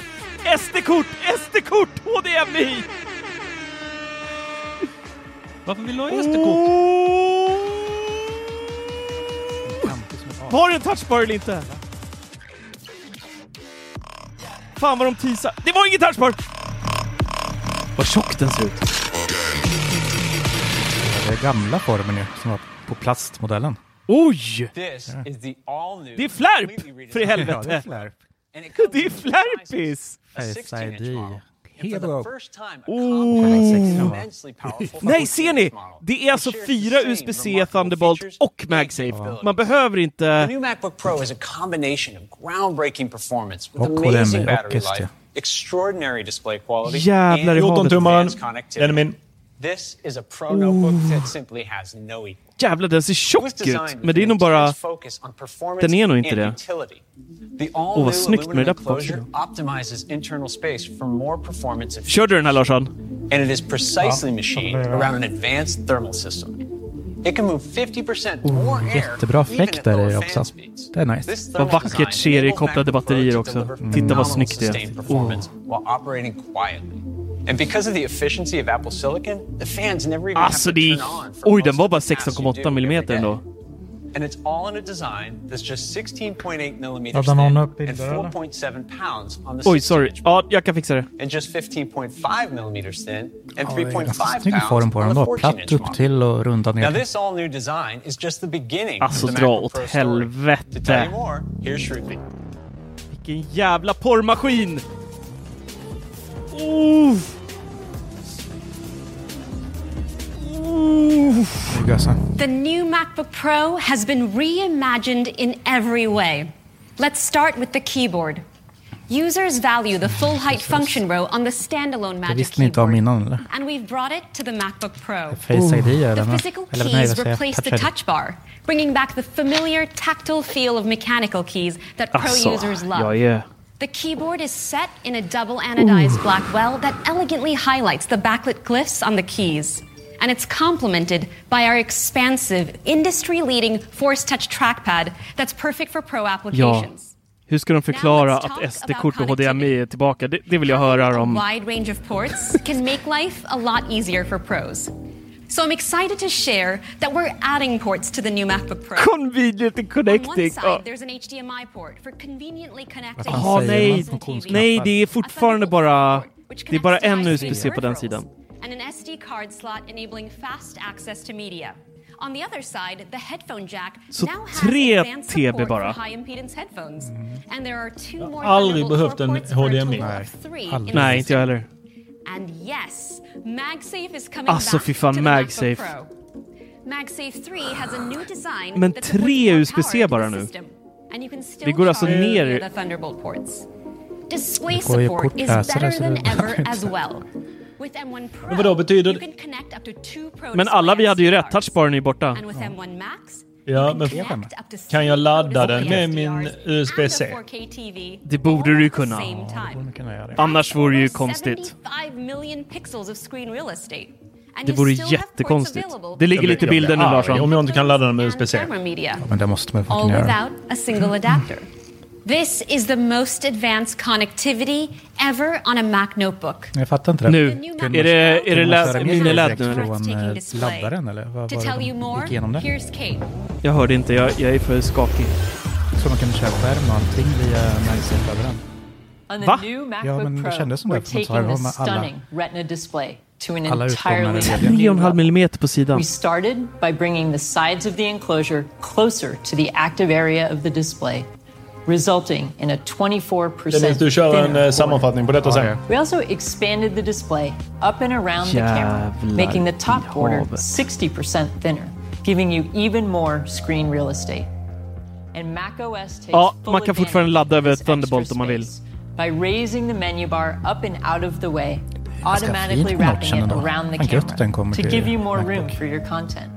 SD-kort! SD-kort! HDMI! Varför vill du ha SD-kort? Var det en touchbar eller inte? Fan vad de teasar. Det var ingen touchbar! Vad tjock den ser ut. Det är gamla formen ju, som var på plastmodellen. Oj! This is the all new Det är flärp! För i redesigned Ja, det är helvete! flärp. Det är flärpis! Face 16-inch ID. Oh. Nej, ser ni? 14-inch model. Det är alltså fyra USB-C, Thunderbolt och MagSafe. Man behöver inte... new MacBook Pro is a combination of groundbreaking performance with Och amazing HDMI och battery ST. life extraordinary display quality, Jävlar i havet. 14 tummaren. advanced connectivity. Den är min. This is a pro notebook that simply has no equal. Jävlar, den ser It was tjock ut. designed Men det är with nog bara... intense focus on performance Den är nog inte and det. utility. The Åh, all-new vad snyggt med det där på enclosure baksidan. optimizes internal space for more performance efficiency. Kör du den här Larsson? And it is precisely Ja, machined det. around an advanced thermal system. It can move 50% more air Jättebra even fläkt at där fan också. Det är nice. Vad vackert seriekopplade batterier också. Deliver Titta vad snyggt det är. sustained And because of the efficiency of Apple Silicon, the fans never even Alltså have to turn on for Oj, den var bara the tasks you do 16,8 every millimeter ändå. And it's all in a design that's just 16.8 millimeters Laddar någon thin and bilder, eller? 4.7 pounds on the Oj, 16 sorry. Ja, jag kan fixa det. and just 15.5 millimeters thin and Ja, det är 3.5 ganska snygg pounds på den on the då. 14 Platt upp till och runda Now ner. this all new design is just the beginning Alltså of the dra åt story. To tell helvete. you more, here's Shruti. Vilken jävla porrmaskin! Snygg alltså. The new MacBook Pro has been reimagined in every way. Let's start with the keyboard. Users value the full height function row on the standalone Magic visste ni inte om Keyboard. innan? And we've brought it to the MacBook Pro. Face ID är The physical Eller nej, keys vad replace the Touch ID. touch bar, bringing back the familiar tactile feel of mechanical keys that Pro Alltså, users love. jag är... The keyboard is set in a double anodized black well that elegantly highlights the backlit glyphs on the keys. And it's complemented by our expansive, industry leading Force Touch trackpad that's perfect for pro Ja. applications. Hur ska de förklara att SD-kort och HDMI är tillbaka? Det, det vill jag höra A om. wide range of ports can make life a lot easier for pros. So I'm excited to share that we're adding ports to the new MacBook Pro. Convenient On one connecting. side, Ja. there's an HDMI port for conveniently connecting Jaha, nej. Nej, det är fortfarande bara... Det är bara en USB-C på den sidan. And an SD card slot enabling fast access to media. On the other side, the headphone jack Så now has advanced TB support bara. for high impedance headphones. And there are two more Aldrig Thunderbolt behövt 4 en HDMI. the Nej, inte jag heller. And yes, MagSafe is coming Alltså, back fy fan, to the MagSafe. MacBook Pro. MagSafe 3 has a new design Men that tre USB-C bara the nu. system. And you can still Det går alltså charge ner- via the Thunderbolt ports. Display support is better than ever as well. <laughs> With M1 Pro, Men vadå, betyder- you can connect up to two Pro Men alla vi hade ju rätt. Touchbaren är ju borta. And with M1 Max, Ja, men kan jag ladda den med min USB-C? 4K TV Det borde du ju kunna. Annars vore det ju konstigt. 75 million pixels of screen real estate. And Det vore jättekonstigt. Det ligger lite bilden nu Larsson. Om jag inte kan ladda den med USB-C. media, Men det måste man ju fucking göra. This is the most advanced connectivity ever on a Mac notebook. Jag fattar inte det. Nu. Är det, är det mini-LED direkt nu från eh, laddaren eller? Vad var det de gick igenom Kate. Jag hörde inte, jag, jag är för skakig. Så man kunde köra skärm och allting via MagSafe-laddaren. Va? Ja, men det kändes som det, det the med alla- Alla utgångar är new lediga. 3,5 level. millimeter på sidan. We started by bringing the sides of the enclosure closer to the active area of the display, resulting in a 24% Dennis, du kör en thinner eh, sammanfattning på detta sen. We also expanded the display up and around the camera, Jävlar making the top i border havet. 60% thinner, giving you even more screen real estate. And macOS takes Ja, full man kan fortfarande advantage ladda of över this extra Thunderbolt om man vill. space By raising the menu bar up and out of the way, automatically fint med wrapping notchen it ändå. around the Fan, gött att den camera to till give you more MacBook. room for your content.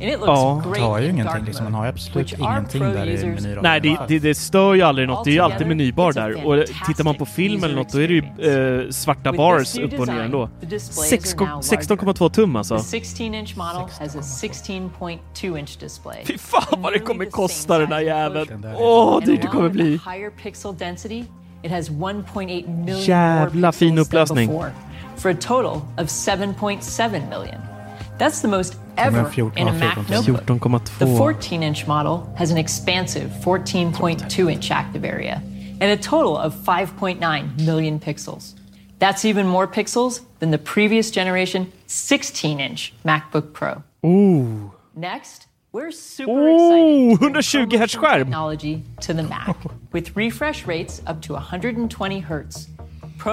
Ja. tar ju in ingenting liksom. Man har absolut ingenting där i menyraden. Nej, det, det, det stör ju aldrig något. Det är ju alltid menybar där. Och tittar man på film eller något, då är det ju eh, svarta bars upp och ner ändå. Sex- 16,2 tum alltså. The 16-inch model has a 16.2-inch display. Fy fan vad det kommer kosta den här jäveln. Åh, dyrt det kommer bli. Higher pixel density, it has 1.8 million Jävla fin upplösning. for a total of 7.7 million. That's the most ever en 14 in a Mac 14. notebook. 14,2. The 14-inch model has an expansive 14.2-inch active area and a total of 5.9 million pixels. That's even more pixels than the previous generation 16-inch MacBook Pro. Ooh. Next, we're super Ooh, excited to bring 120 hertz skärm. technology to the Mac <laughs> with refresh rates up to 120 hertz.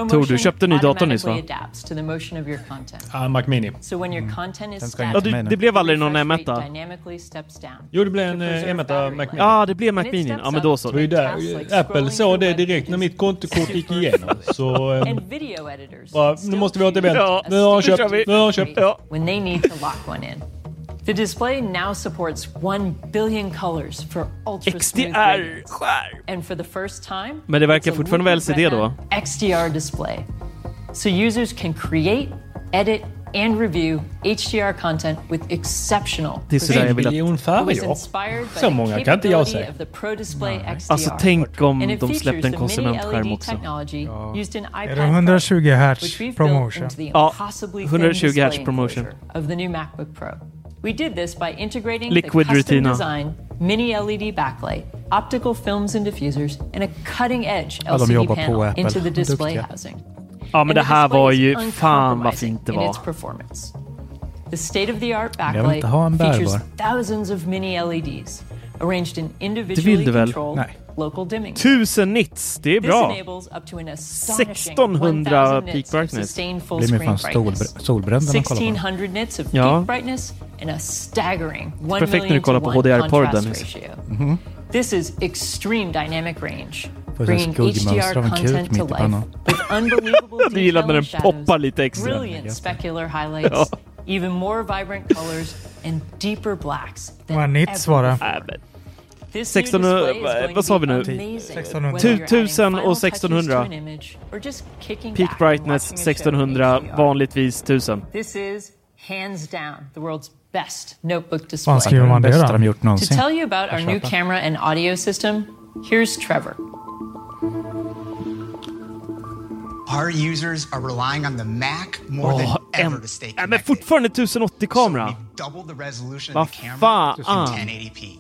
Tor, du köpte en ny dator nyss, va? automatically adapts to the motion of your content. Ah, Mac Mini. So when your content is Den ska static, inte med nu. det blev aldrig någon the refresh M1. rate dynamically steps down. Jo, det blev en eh, preserve M1 battery Mac Mini. Ja, det blev Mac Mini. Ja, men då så. Det var ju där, Apple såg det direkt när mitt kontokort gick igenom. <laughs> Så... eh, And video editors bara, nu måste vi ha ett event. Ja, Nu har han köpt. Nu har han köpt. when The display now supports 1 billion colors for ultra smooth radiance. And for the first time, Men det verkar fortfarande vara LCD då? XDR display. So users can create, edit, and review HDR content with exceptional Det är sådär jag vill att- Så många kan inte jag säga. XDR. Alltså tänk om de släppte en the konsumentskärm mini-LED också. technology used in Är det Pro, 120 Hz which we've built promotion? into the Ja, impossibly thin 120 Hz display promotion. of the new MacBook Pro. We did this by integrating Liquid the custom Retina. design mini LED backlight, optical films and diffusers, and a cutting edge LCD jobbar på panel Apple. into the display Duktiga. housing. Ja, men And det här var ju fan vad uncompromising fint det in var. its performance. The state-of-the-art Jag vill backlight inte ha en features bärbar. thousands of mini LEDs arranged in Det individually vill du väl? controlled Nej. Local dimming. 1000 nits, det är This bra. enables up to an astonishing 1600 1000 peak brightness. Blir screen fan brightness. stol, solbränd när man kollar på den. 1600 nits of Ja. peak brightness and a staggering 1 Perfekt när du kollar på 1 HDR-porr, contrast Dennis. ratio. Mhm. This is extreme dynamic range, bringing HDR content to life with <laughs> unbelievable Du gillar detail när den and shadows, poppar lite extra. brilliant specular highlights, even more vibrant colors, and deeper blacks than Vad nits var det? Ever Äh, men This new 1600 display is going vad sa vi nu? amazing 1600. whether you're adding 1000 final och touches to 1600. an image or just kicking Peak brightness watching a show in 1600, HDR. vanligtvis 1000. This is hands down the world's best notebook display. Fan skriver man det då? To tell you about our new camera and audio system, here's Trevor. Our users are relying on the Mac more Åh, than ever en, to stay äh, men connected. fortfarande 1080-kamera. Double the resolution Vad of the camera fan? to Ah. 1080p.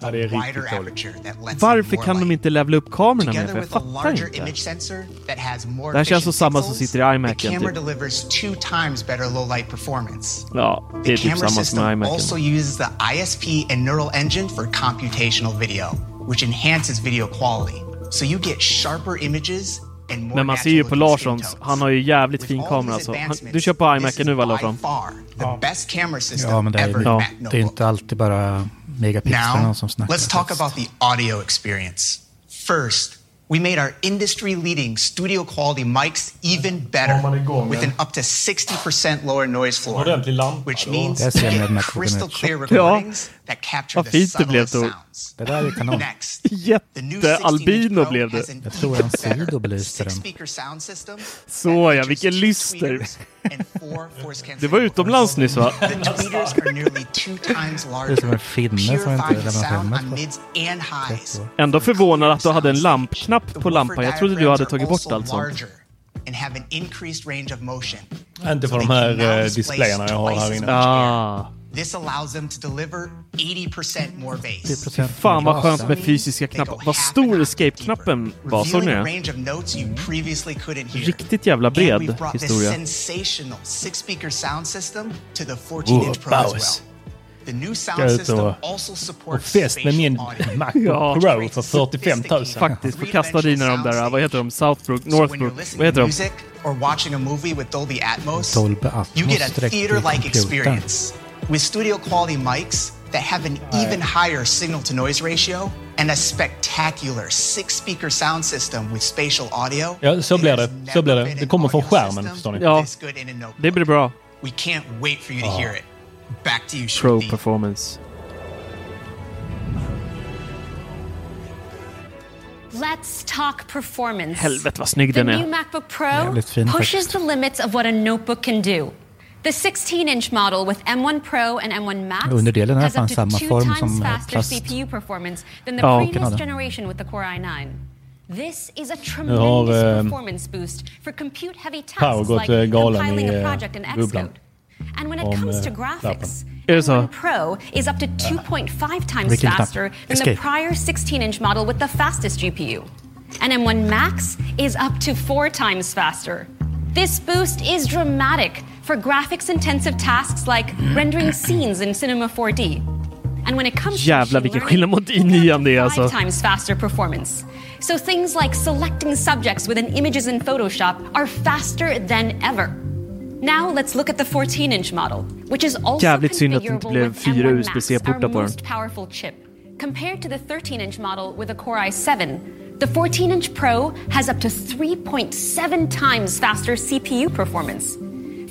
Ja, det är riktigt wider dåligt. aperture that lets in Varför more kan de light. inte levla upp kamerorna mer? Together För jag with a fattar larger inte. image sensor that has more Det här känns som samma som pixels, sitter i iMacen, The camera typ. delivers two times better low light performance. Ja, det är typ camera samma system som med iMacen. also uses the ISP and neural engine for computational video, which enhances video quality. So you get sharper images and more Men man ser ju på Larssons, han har ju jävligt fin kamera these så. Han, du kör på iMacen nu va by Larsson? far the best camera system Ja, men det ever är, Mac det är inte alltid bara megapixlarna Now, som snackar. let's talk about the audio experience. First, we made our industry-leading studio quality mics even better with an up to 60% lower noise floor, which means you get crystal clear <laughs> recordings that capture Vad fint det blev, sounds. Det där är kanon. Next, <laughs> the new 16-inch Jätte-albino blev det. Jag tror even en better sido belyste den. six-speaker sound system Så that ja, features vilken lyster. <laughs> Det var utomlands nyss va? <laughs> Det är som en finne som inte lämnar hemmet on på mids and highs. Ändå förvånad att du hade en lampknapp på lampan. Jag trodde du hade tagit bort allt sånt. and have an increased range of motion. Inte på de här eh, display displayerna jag har här inne. Ah. This allows them to deliver 80% more bass. 10% Fan vad skönt med fysiska knappar. Vad stor escape-knappen var, såg ni det? range of notes you previously couldn't hear. Riktigt jävla bred historia. sensational six-speaker sound system to the 14-inch Pro as well. Baus. The new Ska sound ut system och, also och supports fest med min. Macbook Ja. Pro för 45 000. Faktiskt, på kasta dina de där, vad heter de? Southbrook, Northbrook, vad heter de? Dolby Atmos, Dolby Atmos you get a theater-like experience with studio quality mics that have an even higher signal to noise ratio and a spectacular six-speaker sound system with spatial audio. Ja, så blir det. Så blir det. Det kommer från skärmen, förstår ni. Ja, This good in a notebook. det blir bra. We can't wait for you to ah. hear it. Back to you, Pro Shruti. performance. Let's talk performance. Helvete vad snygg The den new. MacBook Pro pushes faktiskt. the limits of what a notebook can do. The 16-inch model with M1 Pro and M1 Max Underdelen är has fan up to samma two form times som, eh, faster plast. CPU performance than the Ja. previous Kan ha det. generation with the Core i9. This is a har, tremendous eh, performance boost for compute-heavy tasks gått, like galen compiling i, a eh, project in. Xcode. And when it Om, comes to graphics, Är? M1 Pro is up to 2.5 times Vilken faster than the prior 16-inch model with the fastest GPU. And M1 Max is up to four times faster. This boost is dramatic for graphics-intensive tasks like rendering <clears throat> scenes in Cinema 4D. And when it comes Jävlar to vilken skillnad mot i9 det är alltså. times faster performance. So things like selecting subjects within images in Photoshop are faster than ever. Now let's look at the 14-inch model, which is also Jävligt synd att det inte blev with fyra M1 USB-C-portar på den. most powerful chip. Compared to the 13-inch model with a Core i7, the 14-inch Pro has up to 3.7 times faster CPU performance.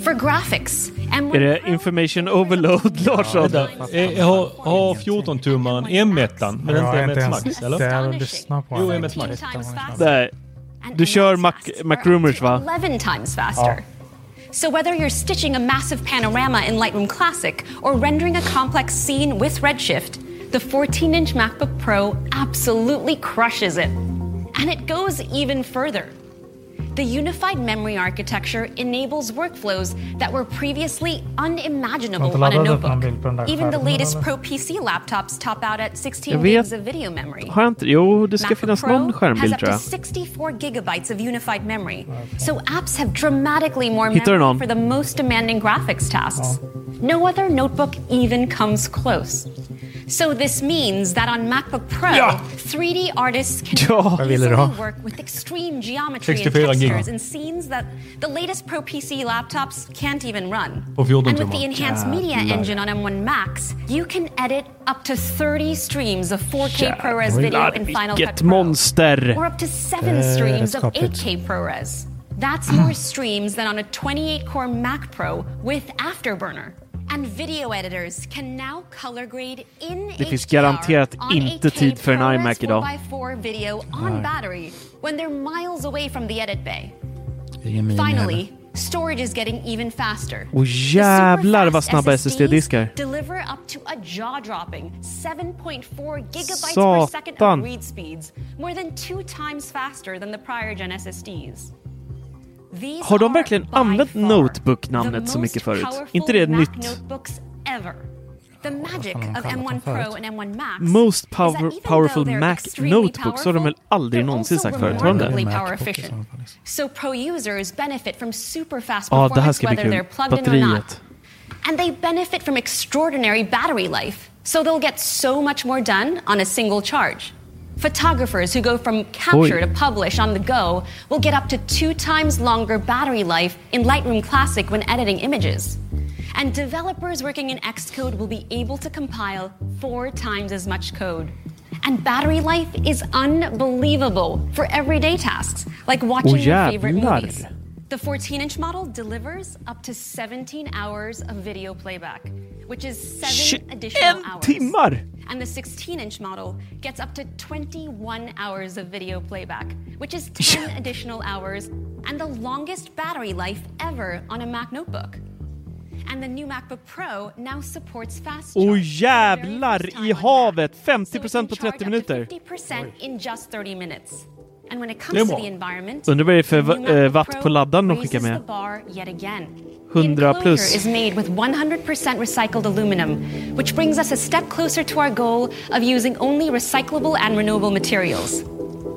For graphics, M1 Är det information overload, Larsson? Vänta, eh, har, har 14-tummaren M1 men Jag har inte inte M1 ens Max eller? där och lyssnat på Jo, den. M1 Max. Nej. Du kör Mac, MacRumors va? 11 times faster. So whether you're stitching a massive panorama in Lightroom Classic or rendering a complex scene with Redshift, the 14-inch MacBook Pro absolutely crushes it. And it goes even further. The unified memory architecture enables workflows that were previously unimaginable on a laddat upp någon notebook. bild på den där Even the latest? Pro PC laptops top out at 16 gigs of video memory. Har jag inte? Jo, det ska MacBook finnas Pro någon skärmbild has up tror to jag. 64 gigabytes of unified memory. So apps have dramatically more memory for the most demanding graphics tasks. No other notebook even comes close. So this means that on MacBook Pro, Ja. 3D artists can Ja. now Vad ville du easily work with extreme geometry and 64 textures and scenes that the latest Pro PC laptops can't even run. And with the enhanced media engine on M1 Max, you can edit up to 30 streams of 4K ProRes Jävlar, video in Final Cut vilket Pro. monster! Or up to seven Eh, streams of 8K ProRes. That's <clears throat> more streams than on a 28 core Mac Pro with Afterburner. And video editors can now color grade in Det finns HDR garanterat on inte 8K tid för en ProRes iMac idag. 4x4 video on Nej. battery when they're miles away from the edit bay. Ingen mini Finally, storage is getting even faster. Och jävlar vad snabba SSD-diskar. Deliver up to a jaw-dropping 7.4 gigabytes per second of read speeds, more than two times faster than the prior gen SSDs. Har de verkligen använt Notebook-namnet så mycket förut? inte det nytt? notebooks ever. The magic of kallat dem M1 Pro and M1 Max Most is that power, even powerful Mac extremely Notebooks har de väl aldrig någonsin sagt förut? Har de det? power efficient. So pro users benefit from super fast Ja, det här performance ska bli whether kul. they're plugged in or not. Batteriet. And they benefit from extraordinary battery life, so they'll get so much more done on a single charge. Photographers who go from capture Oj. to publish on the go will get up to two times longer battery life in Lightroom Classic when editing images. And developers working in Xcode will be able to compile four times as much code. And battery life is unbelievable for everyday tasks, like watching your favorite movies. The 14 inch model delivers up to 17 hours of video playback, which is seven 21 additional hours. timmar! And the 16 inch model gets up to 21 hours of video playback, which is 10 additional hours and the longest battery life ever on a Mac notebook. And the new MacBook Pro now supports fast charge jävlar i havet! 50% på 30 minuter. 50% in just 30 minutes. And when it Det är comes to bra. the environment, Undrar vad det är för the new eh, watt på laddaren de skickar med. bar yet again. 100 Enclosure plus. is made with 100% recycled aluminum, which brings us a step closer to our goal of using only recyclable and renewable materials.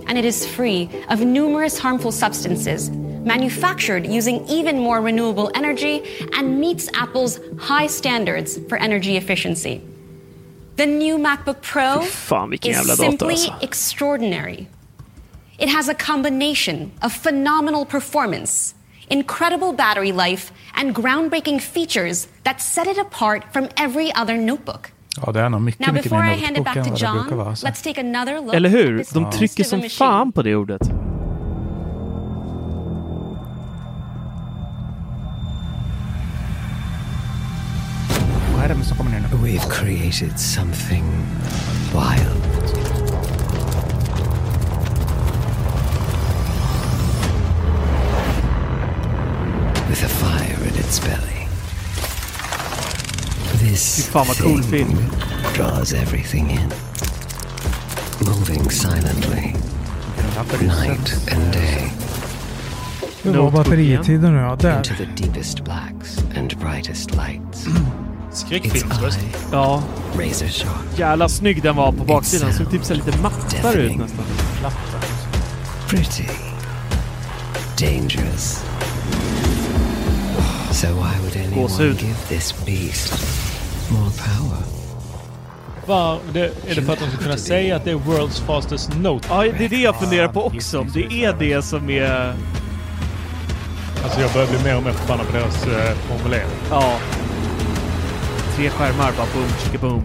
And it is free of numerous harmful substances, manufactured using even more renewable energy, and meets Apple's high standards for energy efficiency. The new MacBook Pro fan is simply extraordinary. It has a combination of phenomenal performance, incredible battery life, and groundbreaking features that set it apart from every other notebook. Ja, det är nog mycket, Now, mycket before mer I hand it notebook back än to vad det brukar John, vara. alltså. let's take another look Eller hur? De beast trycker som fan på det ordet. Vad är det som kommer nu? We've created something wild. With a fire in its belly. This cool thing draws everything in. Moving silently. Night and day. Hur var batteritiden nu då? Där. Into the deepest blacks and brightest lights. <clears throat> Skräckfilmsröst. Ja. Razor sharp. Jävla snygg den var på baksidan. Såg typ så lite mattare ut nästan. Pretty. Dangerous. So why would anyone give this beast more power? Var, det, är det för att de ska kunna säga att det är World's fastest note? Ja, det är det jag funderar på också. Om det är det som är... Alltså jag börjar bli mer och mer förbannad på deras eh, formulering. Ja. Tre skärmar, bara boom, chicka boom.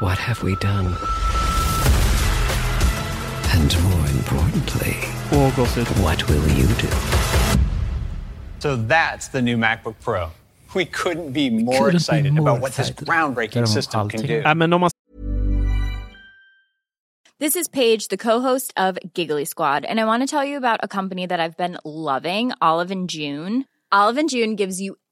What have we done? And more importantly, what will you do? So that's the new MacBook Pro. We couldn't be more Couldn't be excited more about what this groundbreaking Däremot system can do. Ja, men om This is Paige, the co-host of Giggly Squad, and I want to tell you about a company that I've been loving, Olive and June. Olive and June gives you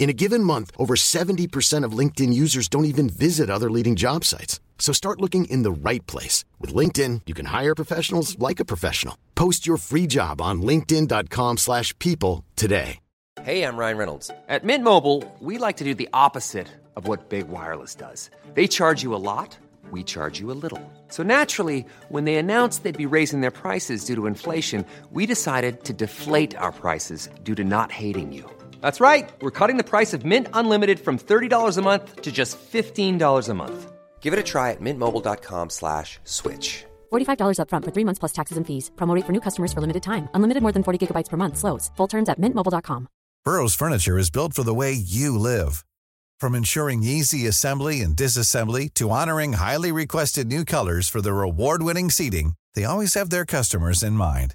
In a given month, over 70% of LinkedIn users don't even visit other leading job sites. So start looking in the right place. With LinkedIn, you can hire professionals like a professional. Post your free job on linkedin.com slash people today. Hey, I'm Ryan Reynolds. At Mint Mobile, we like to do the opposite of what Big Wireless does. They charge you a lot, we charge you a little. So naturally, when they announced they'd be raising their prices due to inflation, we decided to deflate our prices due to not hating you. That's right. We're cutting the price of Mint Unlimited from $30 a month to just $15 a month. Give it a try at mintmobile.com slash switch. $45 upfront for three months plus taxes and fees. Promo rate for new customers for limited time. Unlimited more than 40 gigabytes per month. Slows. Full terms at mintmobile.com. Burrow's furniture is built for the way you live. From ensuring easy assembly and disassembly to honoring highly requested new colors for their award-winning seating, they always have their customers in mind.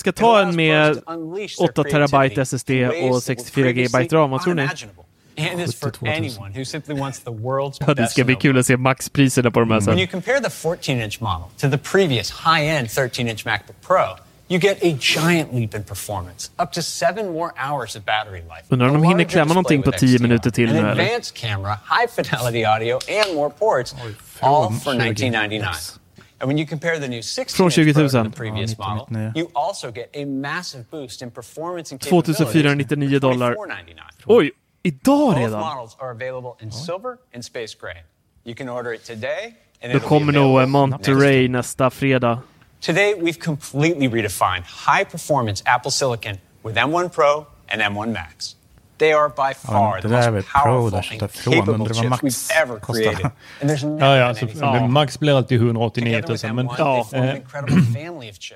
Ska ta en med 8 terabyte SSD och 64 GB ram, vad tror ni? And is for anyone who simply wants the world's <laughs> Ja, det ska bli kul att se maxpriserna på de här When sen. you compare the 14-inch model to the previous high-end 13-inch MacBook Pro, you get a giant leap in performance, up to seven more hours of battery life. Undrar om de hinner klämma någonting på display 10 with minuter till nu an eller? advanced camera, high fidelity audio, and more ports, all for 20. 1999. And when you compare the new 16 inch to the previous Ja, model, you also get a massive boost in performance and capabilities 2499 dollar. $24.99. Oj, idag Both models are available in silver and space gray. You can order it today, and Då it'll kommer nog eh, Monterey nästa fredag. Today, we've completely redefined high performance Apple Silicon with M1 Pro and M1 Max. They are by far det the där är väl most Pro powerful där and står ifrån, capable undrar vad chips Max we've ever kostar. created. <laughs> And there's never Ja, ja, been så anything men Max blir alltid 189 000. Men eh,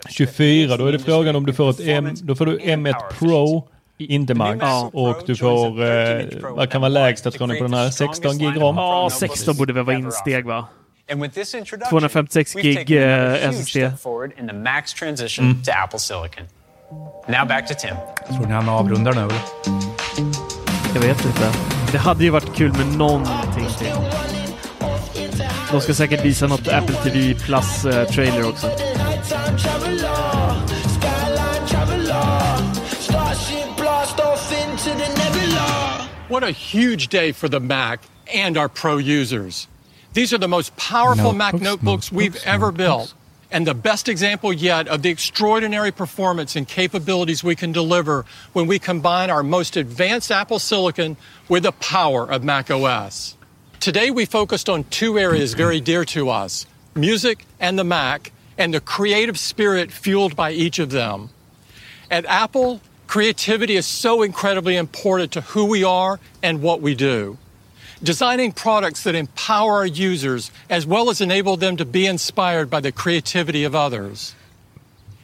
24, <clears throat> då är det frågan om du får ett M, då får du M1 Pro, inte Max. Och du får, eh, vad kan vara lägsta tror ni på den här? 16 gig rom? Ja, 16 borde väl vara insteg va? And with this introduction, 256 we've gig eh, SSD. step forward in the Max transition Mm. to Apple Silicon. Now back to Tim. Tror ni han avrundar nu eller? Jag vet inte. Det hade ju varit kul med någonting till. De ska säkert visa något Apple TV Plus-trailer också. What a huge day for the Mac and our pro users. These are the most powerful Mac Notebooks, notebooks we've notebooks, ever notebooks. built, and the best example yet of the extraordinary performance and capabilities we can deliver when we combine our most advanced Apple silicon with the power of Mac OS. Today, we focused on two areas very dear to us music and the Mac, and the creative spirit fueled by each of them. At Apple, creativity is so incredibly important to who we are and what we do. Designing products that empower our users as well as enable them to be inspired by the creativity of others.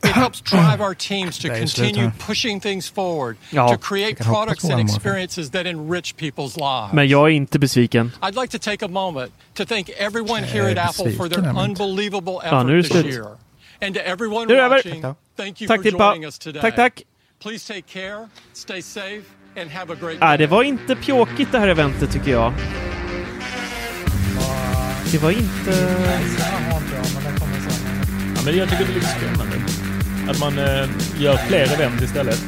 It <coughs> helps drive our teams to continue pushing things forward, to create Jag kan hoppa products and experiences that enrich people's lives. Men jag är inte besviken. I'd like to take a moment to thank everyone here at Apple for their besviken, jag vet. unbelievable Ja, nu är effort this year. And to everyone Nu är det watching, thank you for joining us today. Tack, tack. Please take care, stay safe, and have a great Nej, day. det var inte pjåkigt det här eventet tycker jag. Det var inte... Ja, men jag tycker det är lite spännande. Att man eh, gör fler event istället.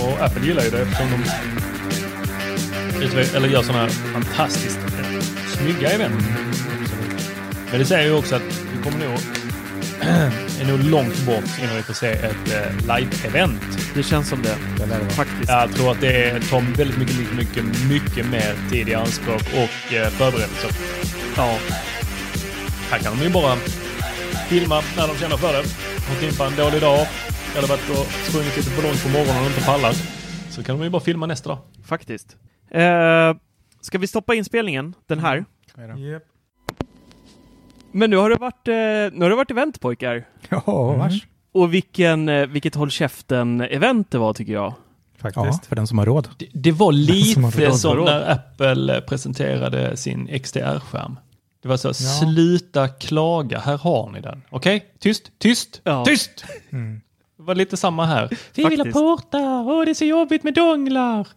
Och Apple gillar ju det eftersom de eller gör sådana här fantastiskt snygga event. Men det säger ju också att vi kommer nog <clears throat> är nog långt bort innan vi får se ett eh, live-event. Det känns som det. Faktiskt. Jag tror att det tar väldigt mycket, mycket, mycket, mycket mer tid i anspråk och eh, förberedelser. Ja. Här kan de ju bara filma när de känner för det. Har på en dålig dag eller varit och sprungit lite för långt på morgonen och inte pallar. Så kan de ju bara filma nästa dag. Faktiskt. Eh, ska vi stoppa inspelningen? Den här? Japp. Men nu har det varit, eh, nu har det varit event pojkar. Ja, vars. Och vilken, eh, vilket håll käften-event det var tycker jag. Faktiskt, för den som har råd. Det, det var lite som när Apple presenterade sin XDR-skärm. Det var så, Ja. sluta klaga, här har ni den. Okej, tyst, tyst, Ja. tyst! Mm. Det var lite samma här. Vi vill ha Faktiskt. portar, åh det är så jobbigt med donglar.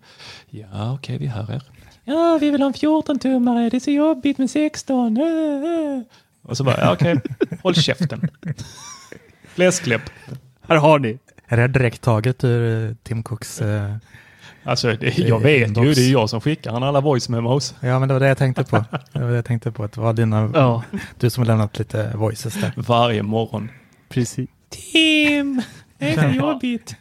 Ja, okej, vi hör er. Ja, vi vill ha en 14-tummare, det är så jobbigt med 16. Äh, äh. Och så bara, ja, okej, håll käften. Fläskläpp. Här har ni. Är det direkt taget ur eh, Tim Cooks... Eh, Alltså, det, jag vet ju, inbox? det är jag som skickar han alla voice memos. ja, men det var det jag tänkte på. Det var det jag tänkte på. Att det var dina... Ja. Du som har lämnat lite voices där. Varje morgon. Precis. Tim, det är så jobbigt.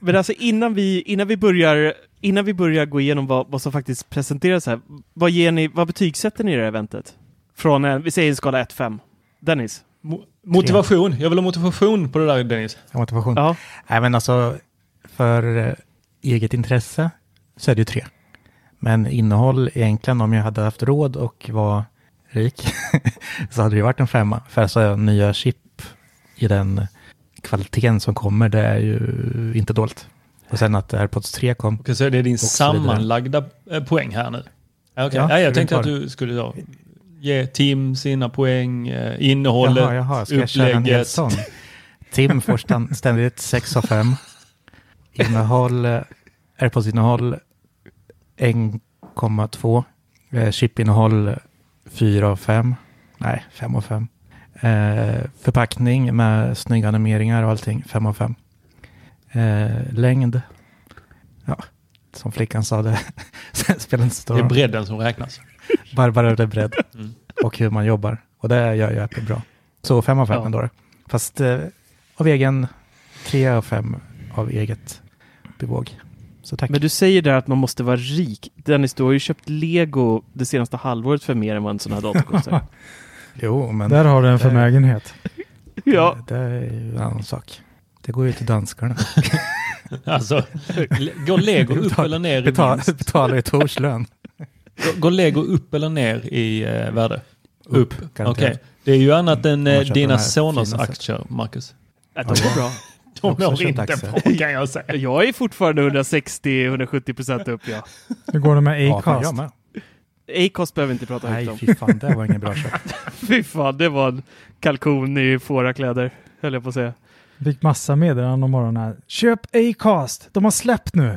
Men alltså innan vi, innan vi börjar Innan vi börjar gå igenom vad, vad som faktiskt presenteras här, vad, ger ni, vad betygsätter ni i det här eventet? Från, en, vi säger en skala 1-5. Dennis? Mo- Motivation. Jag vill ha motivation på det där Dennis. Motivation. Ja. Nej, men alltså för eh, eget intresse så är det ju tre. Men innehåll egentligen, om jag hade haft råd och var rik, <laughs> så hade det ju varit en femma. För alltså nya chip i den kvaliteten som kommer, det är ju inte dåligt. Och sen att AirPods 3 kom. Okej, så det är din så vidare. sammanlagda eh, poäng här nu? Ja, okej. Ja, ja, jag tänkte att du skulle ja, ge Tim sina poäng, eh, innehållet, Jaha, jaha, ska jag köra en hel upplägget. sång? Tim får <laughs> ständigt 6 av 5. Innehåll, eh, AirPods-innehåll 1,2. Eh, Chip-innehåll 4 av 5. Nej, 5 av 5. Eh, förpackning med snygga animeringar och allting, 5 av 5. Eh, längd, ja, som flickan sa det, <laughs> spelar inte så stor Det är bredden som räknas. Bara, bara det är bredd. Mm. Och hur man jobbar. Och det gör ju Apple bra. Så fem av fem Ja. ändå. då. Fast eh, av egen, tre av fem av eget bevåg. Så tack. Men du säger där att man måste vara rik. Dennis, du har ju köpt Lego det senaste halvåret för mer än vad en sån här dator kostar. <laughs> Jo, men... Där har du en förmögenhet. <laughs> ja. Det, det är ju en annan sak. Det går ju till danskarna. <laughs> Alltså, går lego upp eller ner i Betal, betalar ju Tors lön. Går- lego upp eller ner i eh, värde? Upp, Okej. garanterat. Det är ju annat än Om man eh, köper dina här soners aktier, Marcus. Ja, de går bra. <laughs> De Också köpt inte aktier. bra kan jag säga. Jag är fortfarande 160-170 procent upp, ja. Hur går det med Ja, fan, Acast? jag med. Acast behöver vi inte prata Nej, högt om. fy fan, det var ingen bra köp. <laughs> Fy fan, det var en kalkon i fårakläder, höll jag på att säga. Fick massa meddelanden om morgonen här. Köp Acast! De har släppt nu!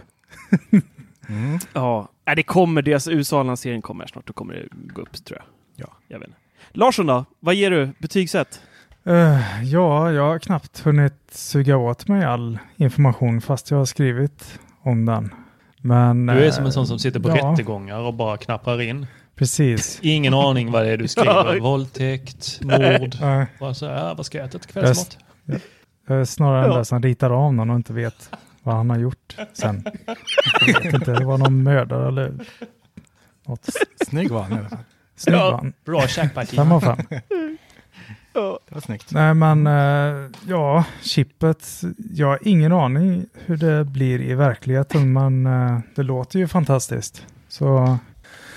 Mm. <laughs> Ja, Nej, det kommer, deras USA-lansering kommer snart, då kommer det gå upp tror jag. Ja. Jag vet inte. Larsson då? Vad ger du? Betygssätt? Eh, ja, jag har knappt hunnit suga åt mig all information fast jag har skrivit om den. Men, Du är eh, som en sån som sitter på ja, rättegångar och bara knapprar in. Precis. Ingen aning vad det är du skriver. <laughs> Våldtäkt, mord. Nej. Bara så, ja, vad ska jag äta till kvällsmat? jag, är snarare den Ja. där som ritar av någon och inte vet vad han har gjort sen. Jag vet inte, det var någon mördare eller något. Snygg var han i alla fall. Snygg Ja, var han. bra tjackparti. Fem av fem. Det var snyggt. Nej men eh, ja, chippet. Jag har ingen aning hur det blir i verkligheten men eh, det låter ju fantastiskt. Så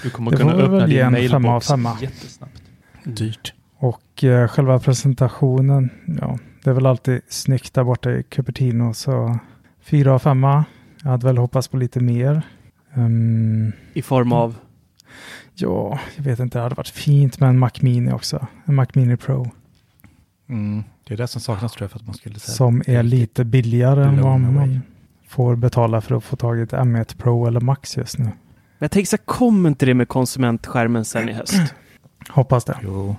Du kommer det kunna öppna väl din en femma av mailbox femma. jättesnabbt. Dyrt. Och eh, själva presentationen, ja, det är väl alltid snyggt där borta i Cupertino. Så fyra av femma. Jag hade väl hoppats på lite mer. Ehm, I form av? Ja, jag vet inte. Det hade varit fint med en Mac Mini också. En Mac Mini Pro. Mm, det är det som saknas tror jag för att man skulle säga. Som är lite billigare än vad man får betala för att få tag i ett M1 Pro eller Max just nu. Men jag tänker så här, kommer inte det med konsumentskärmen sen i höst? <clears throat> Hoppas det. Jo,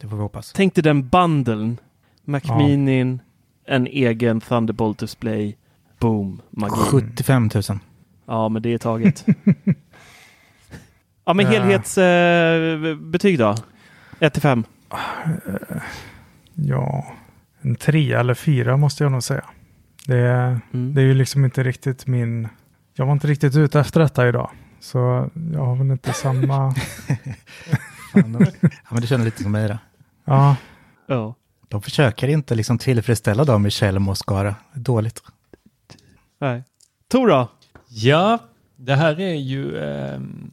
det får vi hoppas. Tänk dig den bundeln. Mac Ja. Minin, en egen Thunderbolt display. Boom, magi. 75 000. Ja, men det är taget. <laughs> ja, men Ja. helhetsbetyg eh, betyg då? 1 till 5. Eh, Ja, en trea eller fyra måste jag nog säga. Det är, Mm. det är ju liksom inte riktigt min... Jag var inte riktigt ute efter detta idag. Så jag har väl inte <laughs> samma... Fan, ja, men du känner lite som mig då. Ja. Ja. De försöker inte liksom tillfredsställa dem i Skara. Dåligt. Nej. Tor då? Ja, det här är ju... ehm,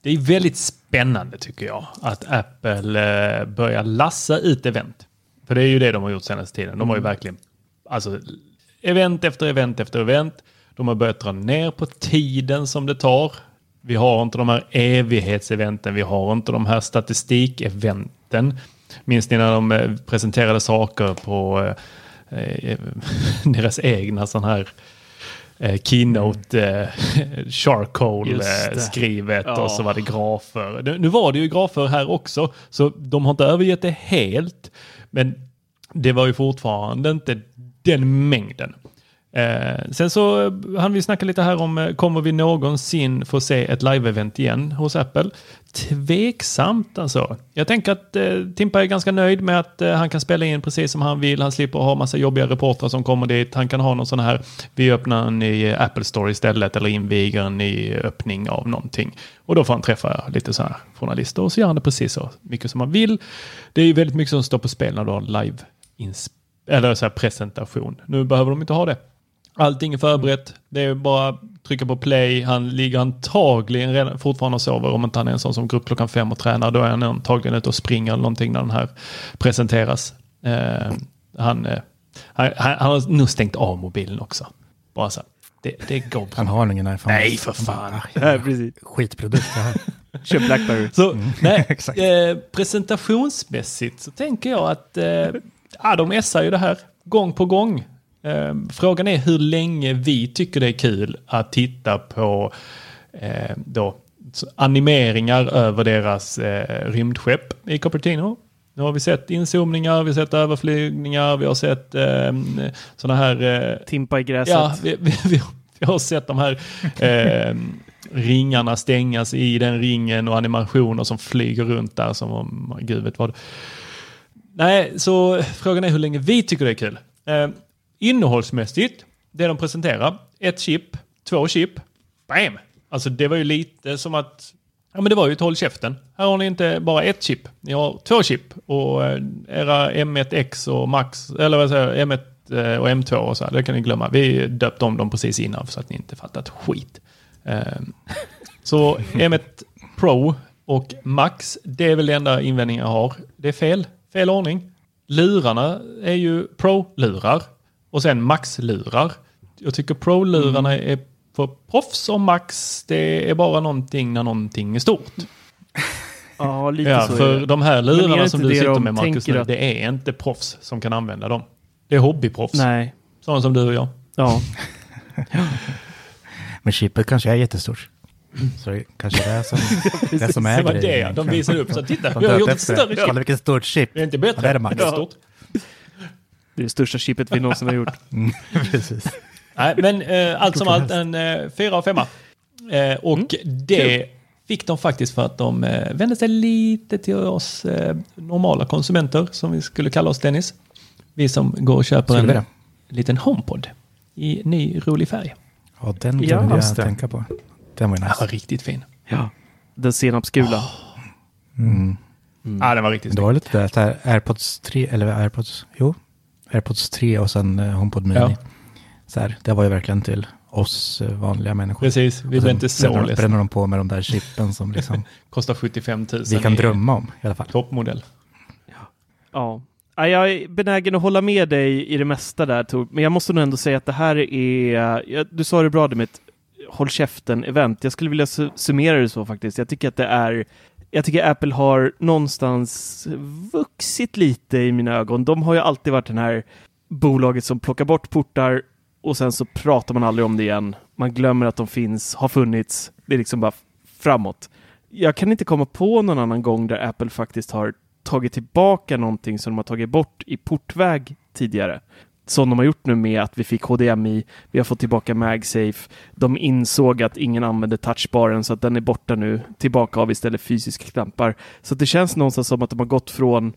det är väldigt spännande tycker jag att Apple eh, börjar lassa ut event. För det är ju det de har gjort senaste tiden. De har ju Mm. verkligen alltså, event efter event efter event. De har börjat dra ner på tiden som det tar. Vi har inte de här evighetseventen. Vi har inte de här statistikeventen. Minns ni när de eh, presenterade saker på eh, eh, <laughs> deras egna sån här eh, keynote eh, <laughs> charcoal eh, skrivet Ja. och så var det grafer. Nu, nu var det ju grafer här också så de har inte övergett det helt. Men det var ju fortfarande inte den mängden. Eh, sen så eh, hann vi snacka lite här om, eh, kommer vi någonsin få se ett live-event igen hos Apple? Tveksamt alltså. Jag tänker att eh, Timpa är ganska nöjd med att eh, han kan spela in precis som han vill. Han slipper ha massa jobbiga reportrar som kommer dit. Han kan ha någon sån här, vi öppnar en ny eh, Apple Store istället eller inviger en ny öppning av någonting. Och då får han träffa lite så här journalister och så gör han det precis så mycket som han vill. Det är ju väldigt mycket som står på spel när du har live eller så här presentation. Nu behöver de inte ha det. Allting är förberett. Det är bara trycka på play. Han ligger antagligen redan, fortfarande och sover. Om inte han är en sån som går upp klockan fem och tränar. Då är han antagligen ute och springer eller någonting när den här presenteras. Eh, han, eh, han, han, han har nog stängt av mobilen också. Bara så. Det, det går bra. Han har ingen iPhone. Nej, för fan. Nej, precis. Skitprodukt det här. <laughs> Köp Blackberry. Så, nej, <laughs> Exakt. eh, presentationsmässigt så tänker jag att eh, ja, de essar ju det här gång på gång. Eh, frågan är hur länge vi tycker det är kul att titta på eh, då, animeringar över deras eh, rymdskepp i Cupertino. Nu har vi sett inzoomningar, vi har sett överflygningar, vi har sett eh, sådana här... Eh, Timpa i gräset. Ja, vi, vi, vi, vi har sett de här eh, ringarna stängas i den ringen och animationer som flyger runt där som om, gud vet vad. Nej, så frågan är hur länge vi tycker det är kul. Eh, innehållsmässigt, det de presenterar, ett chip, två chip, bam! Alltså det var ju lite som att, ja men det var ju ett håll käften. Här har ni inte bara ett chip, ni har två chip och eh, era M1X och Max, eller vad säger jag, M1 eh, och M2 och så här, det kan ni glömma. Vi döpte om dem precis innan så att ni inte fattat skit. Ehm, <laughs> så M1 Pro och Max, det är väl det enda invändningen jag har. Det är fel, fel ordning. Lurarna är ju Pro-lurar och sen Max-lurar. Jag tycker Pro-lurarna är för proffs och Max, det är bara någonting när någonting är stort. <laughs> Ja, lite Ja, så är för det. de här är lurarna som du sitter de med Marcus nu, att- det är inte proffs som kan använda dem. Det är hobbyproffs. Nej. Sådana som du och jag. Ja. <laughs> Men chippet kanske är jättestort. Så det är kanske det som, <laughs> det som är Det var grejen det, de visar upp så titta, vi har gjort ett större chip. Kolla vilket stort chip. Det är inte bättre. Ja, det är det Max. Är stort. Det är det största chippet vi någonsin har gjort. <laughs> Mm, precis. Nej, men eh, allt som allt en eh, fyra av femma. Eh, och det fick de faktiskt för att de eh, vände sig lite till oss eh, normala konsumenter, som vi skulle kalla oss Dennis. Vi som går och köper en liten HomePod i ny rolig färg. Ja, den Ja, glömde just jag tänka på. Den var ju Den nice. var riktigt fin. Ja. Den senapsgula. Mm. Ja, den var riktigt Det var lite där, airpods 3, eller airpods, jo, airpods 3 och sen eh, HomePod Mini. Ja. Så här, det var ju verkligen till oss eh, vanliga människor. Precis, vi sen inte så bränner, de- ledsna. bränner de på med de där chippen som <laughs> liksom Kostar 75 000. vi kan drömma om i alla fall. Toppmodell. Ja. Ja, Jag är benägen att hålla med dig i det mesta där Tor, men jag måste nog ändå säga att det här är, du sa det bra det med ett håll käften-event. Jag skulle vilja su- summera det så faktiskt. Jag tycker att det är, jag tycker Apple har någonstans vuxit lite i mina ögon. De har ju alltid varit den här bolaget som plockar bort portar och sen så pratar man aldrig om det igen. Man glömmer att de finns, har funnits. Det är liksom bara framåt. Jag kan inte komma på någon annan gång där Apple faktiskt har tagit tillbaka någonting som de har tagit bort i portväg tidigare. Som de har gjort nu med att vi fick HDMI, vi har fått tillbaka MagSafe. De insåg att ingen använde touchbaren så att den är borta nu. Tillbaka av istället fysiska knappar. Så att det känns någonstans som att de har gått från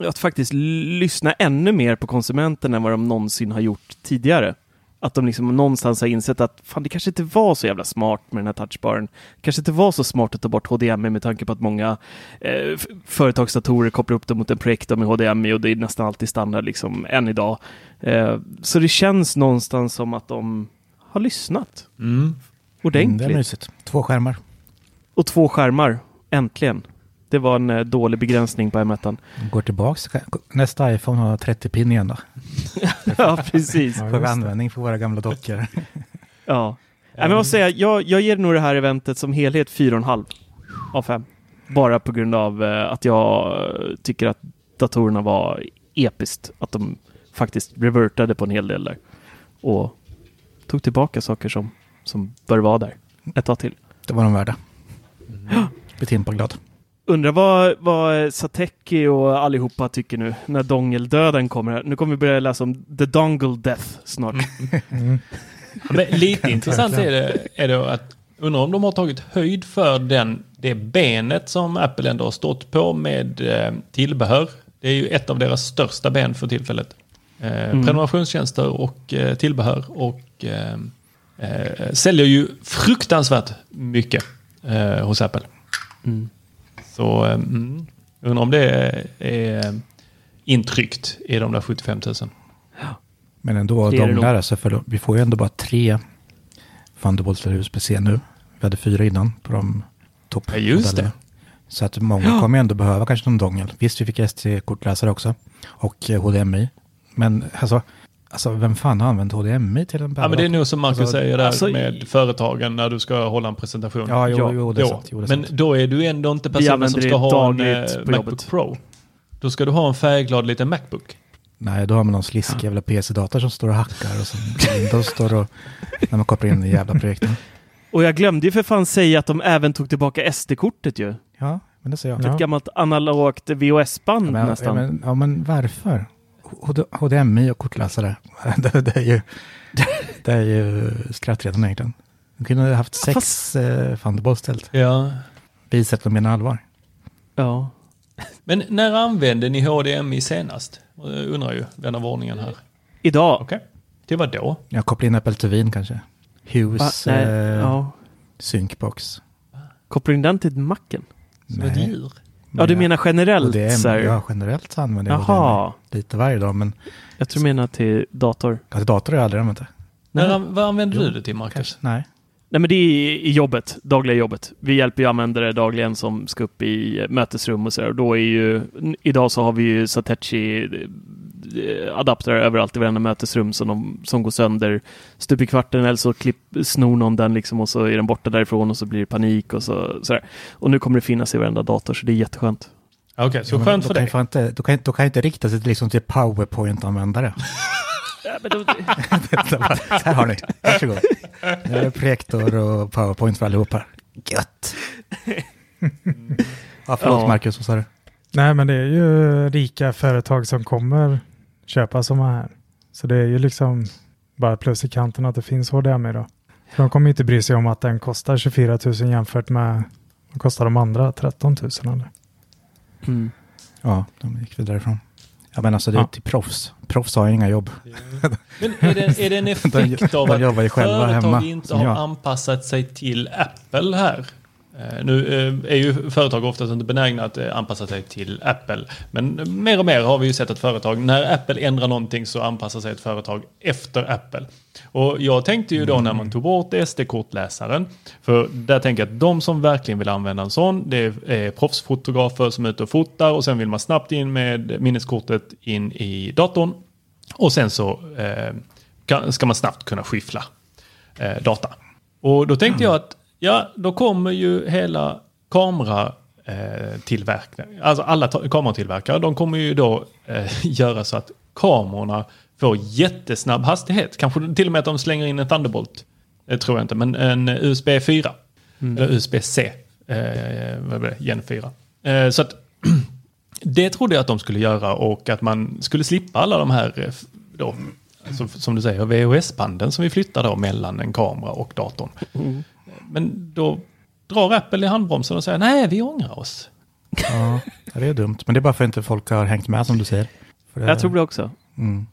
att faktiskt lyssna ännu mer på konsumenten än vad de någonsin har gjort tidigare. Att de liksom någonstans har insett att fan, det kanske inte var så jävla smart med den här touchbaren. Det kanske inte var så smart att ta bort HDMI med tanke på att många eh, företagsdatorer kopplar upp dem mot en projektor med HDMI och det är nästan alltid standard liksom än idag. Eh, så det känns någonstans som att de har lyssnat Mm. Mm, det ordentligt. är mysigt. Två skärmar. och två skärmar, äntligen. Det var en eh, dålig begränsning på M1. Går tillbaks. Nästa iPhone har 30 pin igen då. <laughs> ja, precis. Får vi användning för våra gamla dockor. <laughs> Ja. Nej, men jag måste säga, jag, jag ger nog det här eventet som helhet 4,5 av 5. Bara på grund av eh, att jag tycker att datorerna var episkt. Att de faktiskt revertade på en hel del där. Och tog tillbaka saker som, som bör vara där ett tag till. Det var de värda. Blir Timpa glad. Undrar vad, vad Sateki och allihopa tycker nu när dongeldöden kommer. Nu kommer vi börja läsa om the dongle death snart. Mm. Men lite <laughs> intressant är det, är det att undra om de har tagit höjd för den, det benet som Apple ändå har stått på med eh, tillbehör. Det är ju ett av deras största ben för tillfället. Eh, Mm. Prenumerationstjänster och eh, tillbehör och eh, säljer ju fruktansvärt mycket eh, hos Apple. Mm. Så mm, undrar om det är, är intryckt i de där 75 000. Men ändå, Det de där, nog. alltså, för vi får ju ändå bara tre Thunderbolts eller USB-C nu. Vi hade fyra innan på de topp. Ja, just det. Så att många kommer ändå behöva kanske någon dongel. Visst, vi fick ST-kortläsare också och HDMI. Men alltså, alltså, vem fan har använt HDMI till en Ja, men det är nog som Marcus Alltså, säger där alltså, med företagen när du ska hålla en presentation. Ja, jo, Ja, jo, det är sant. Jo, det är Men sant. då är du ändå inte personen som ska ha en eh, Macbook jobbet. Pro. Då ska du ha en färgglad liten Macbook. Nej, då har man någon sliskig jävla PC-dator som står och hackar och som Windows står och när man kopplar in den jävla projektorn. Och jag glömde ju för fan säga att de även tog tillbaka SD-kortet ju. Ja, men det ser jag. Ett gammalt analogt VHS-band Ja, nästan. Ja men, ja, men varför? HD HDMI och kortläsare. <laughs> det, det, är ju, <laughs> det är ju skrattretande egentligen. De kunde ha haft sex Fast- eh, Thunderbolts istället. Ja. Visat att de menar allvar. Ja. Men när använde ni HDMI senast? Eh, Undrar ju vän av ordningen här. Idag. Okej. Till vad då? Jag kopplar in Apple TVn kanske. Hughes Va? Nej, eh, ja. synkbox. Kopplar in den till macken? Som ett djur? Ja, du menar generellt? HDMI, så här. ja, generellt så använder jag Jaha. HDMI lite varje dag. Men Jag tror du menar till dator. alltså, dator har jag aldrig använt det. Nej. vad använder Jo, du det till Marcus? Kanske, nej. Nej, men det är i jobbet, dagliga jobbet. Vi hjälper ju användare dagligen som ska upp i eh, mötesrum och så där. Och då är ju, idag så har vi ju Satechi eh, adaptrar överallt i varenda mötesrum som, de, som går sönder stup i kvarten eller så klipp, snor någon den liksom och så är den borta därifrån och så blir det panik och så, sådär. Och nu kommer det finnas i varenda dator så det är jätteskönt. Okej, så Ja, men skönt då för kan dig. jag fan Inte, då, kan, då kan jag inte rikta sig till, liksom till PowerPoint-användare. <laughs> <laughs> här har ni, varsågod. Nu är det projektor och PowerPoint för allihopa. Gött. <laughs> ja, förlåt Ja. Marcus, vad sa du? Nej, men det är ju rika företag som kommer köpa sådana här. Så det är ju liksom bara plus i kanten att det finns HDMI då. För de kommer inte bry sig om att den kostar 24 000 jämfört med vad kostar de andra 13 000 eller? Mm. Ja, de gick vidare därifrån. Ja, men alltså det är Ja. till proffs. Proffs har ju inga jobb. <laughs> Men är det, är det en <laughs> effekt de, av att företag hemma. inte har jag. anpassat sig till Apple här? Eh, nu eh, är ju företag oftast inte benägna att eh, anpassa sig till Apple. Men mer och mer har vi ju sett att företag, när Apple ändrar någonting så anpassar sig ett företag efter Apple. Och jag tänkte ju då när man tog bort SD-kortläsaren, för där tänker jag att de som verkligen vill använda en sån, det är proffsfotografer som är ute och fotar och sen vill man snabbt in med minneskortet in i datorn. Och sen så eh, ska man snabbt kunna skiffla eh, data. Och då tänkte jag att ja, då kommer ju hela kamera eh, alltså alla kameratillverkare, de kommer ju då eh, <laughs> göra så att kamerorna får jättesnabb hastighet. Kanske till och med att de slänger in en Thunderbolt. Det tror jag inte, men en USB 4. Eller USB-C. Eh, vad blir det? Gen 4. Eh, så att <clears throat> det trodde jag att de skulle göra och att man skulle slippa alla de här, eh, då, alltså, som du säger, VHS-banden som vi flyttar då mellan en kamera och datorn. Men då drar Apple i handbromsen och säger nej, vi ångrar oss. Ja, det är dumt. Men det är bara för att inte folk har hängt med som du säger. För Jag tror det också. Mm.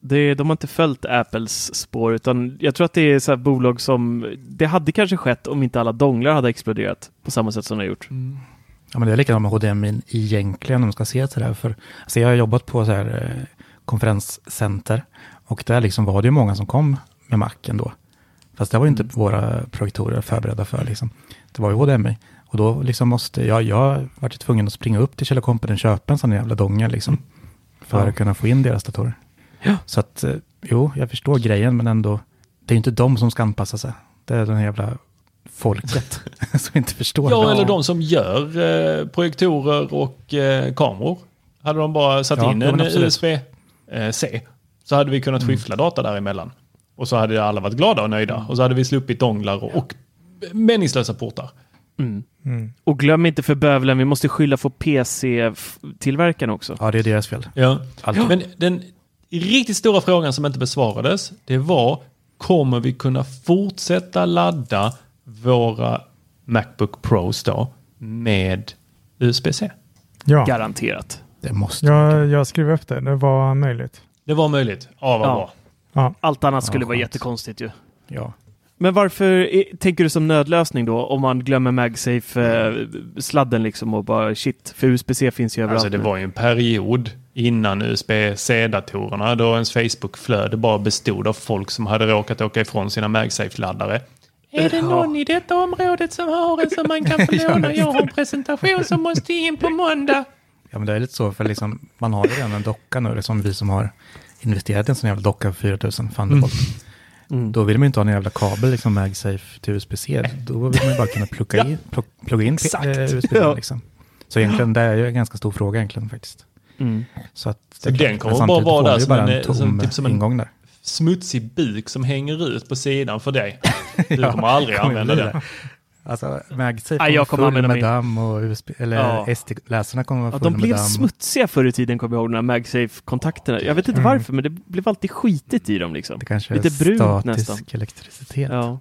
Det, de har inte följt Apples spår, utan jag tror att det är så här bolag som... Det hade kanske skett om inte alla donglar hade exploderat på samma sätt som det har gjort. Ja, men det är likadant med HDMI egentligen om man ska se till det här. För, alltså jag har jobbat på så här, eh, konferenscenter och där liksom var det ju många som kom med Mac ändå. Fast det var ju inte våra projektorer förberedda för. Liksom. Det var ju HDMI. Och då liksom måste jag, jag var tvungen att springa upp till Kjell Company och köpa en sån jävla dongel liksom. För Ja. att kunna få in deras datorer. Ja. Så att, eh, jo, jag förstår grejen, men ändå, det är ju inte de som ska anpassa sig. Det är den jävla folket <laughs> <laughs> som inte förstår. Ja, det. eller de som gör eh, projektorer och eh, kameror. Hade de bara satt Ja, in en. USB-C så hade vi kunnat Mm. skiffla data däremellan. Och så hade alla varit glada och nöjda. Och så hade vi sluppit donglar och, och meningslösa portar. Mm. Mm. Och glöm inte för bövelen, vi måste skylla på PC-tillverkarna också. Ja, det är deras fel. Ja. Alltid. Men den riktigt stora frågan som inte besvarades, det var kommer vi kunna fortsätta ladda våra Macbook Pros då med USB-C? Ja, Garanterat. Det måste jag, jag skrev upp det. Det var möjligt. Det var möjligt. Ja, vad Ja. bra. Ja. Allt annat skulle Ja, vara jättekonstigt ju. Ja. Men varför eh, tänker du som nödlösning då? Om man glömmer MagSafe-sladden liksom och bara shit, för USB-C finns ju överallt. Alltså det var ju en period innan USB-C-datorerna då ens Facebook-flöde bara bestod av folk som hade råkat åka ifrån sina MagSafe-laddare. Är det någon i detta området som har en som man kan <laughs> få låna? Jag har en presentation som måste in på måndag. Ja, men det är lite så, för liksom, man har ju redan en docka nu, det är som vi som har investerat i en sån jävla docka för 4000 Thunderbolt. Mm. Då vill man ju inte ha en jävla kabel, liksom MagSafe till USB-C. Då vill man ju bara kunna plugga <laughs> in, plug, plugga in eh, USB. Ja. Liksom. Så egentligen, det är ju en ganska stor fråga egentligen faktiskt. Mm. Så, att, Så den kommer bara vara där som bara en, en tom som, typ som en ingång där. smutsig buk som hänger ut på sidan för dig. <laughs> Du Ja, kommer aldrig kommer använda den. Alltså, MagSafe kommer jag kommer full använda med min. damm och USB, eller Ja. SD-läsarna kommer vara Ja, fulla de blev damm. smutsiga förr i tiden, kommer jag ihåg, de här MagSafe-kontakterna. Jag vet inte Mm. varför, men det blev alltid skitigt i dem liksom. Det kanske Lite är brunt statisk nästan. elektricitet. Ja.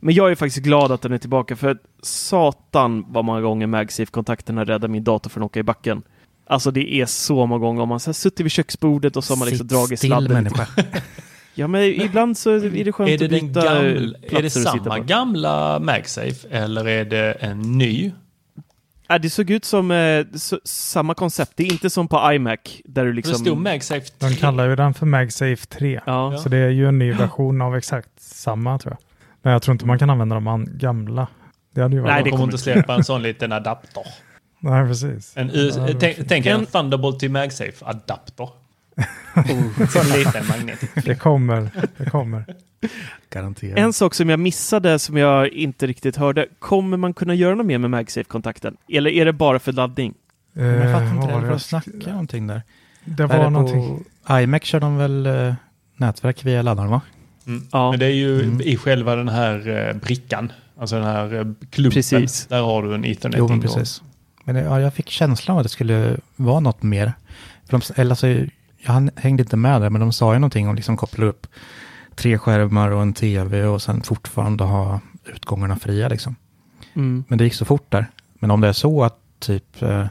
Men jag är faktiskt glad att den är tillbaka, för att satan vad många gånger MagSafe-kontakterna räddar min dator från att åka i backen. Alltså det är så många gånger om man så här suttit vid köksbordet och så har man liksom Sitt dragit still, sladden. människa. <laughs> Ja, men ibland så är det skönt Är det, att den byta gamla, är det samma gamla MagSafe eller är det en ny? Ja, det såg ut som eh, så, samma koncept. Det är inte som på iMac där du liksom... Det stod MagSafe 3. De kallar ju den för MagSafe 3. Ja. Så det är ju en ny version av exakt samma tror jag. Men jag tror inte man kan använda de gamla. Det hade ju varit Nej, bra. det kommer inte släppa en sån liten adapter. <laughs> Nej, precis. En, tänk, tänk en En- Thunderbolt till MagSafe-adapter. Oh, sån liten magnet. Det kommer. Det kommer. Garanterat. En sak som jag missade som jag inte riktigt hörde. Kommer man kunna göra något mer med MagSafe-kontakten? Eller är det bara för laddning? Men jag fattar Eh, inte det, jag att snacka någonting där. Det Är var på någonting. iMac kör de väl eh, nätverk via laddaren va? Mm. Ja. Men det är ju Mm. i själva den här eh, brickan. Alltså den här eh, klumpen. Precis. Där har du en ethernet Jo, men precis. Men ja, jag fick känslan av att det skulle vara något mer. För de, eller alltså, jag hängde inte med där, men de sa ju någonting om liksom koppla upp tre skärmar och en tv och sen fortfarande ha utgångarna fria liksom. Mm. Men det gick så fort där. Men om det är så att typ eh,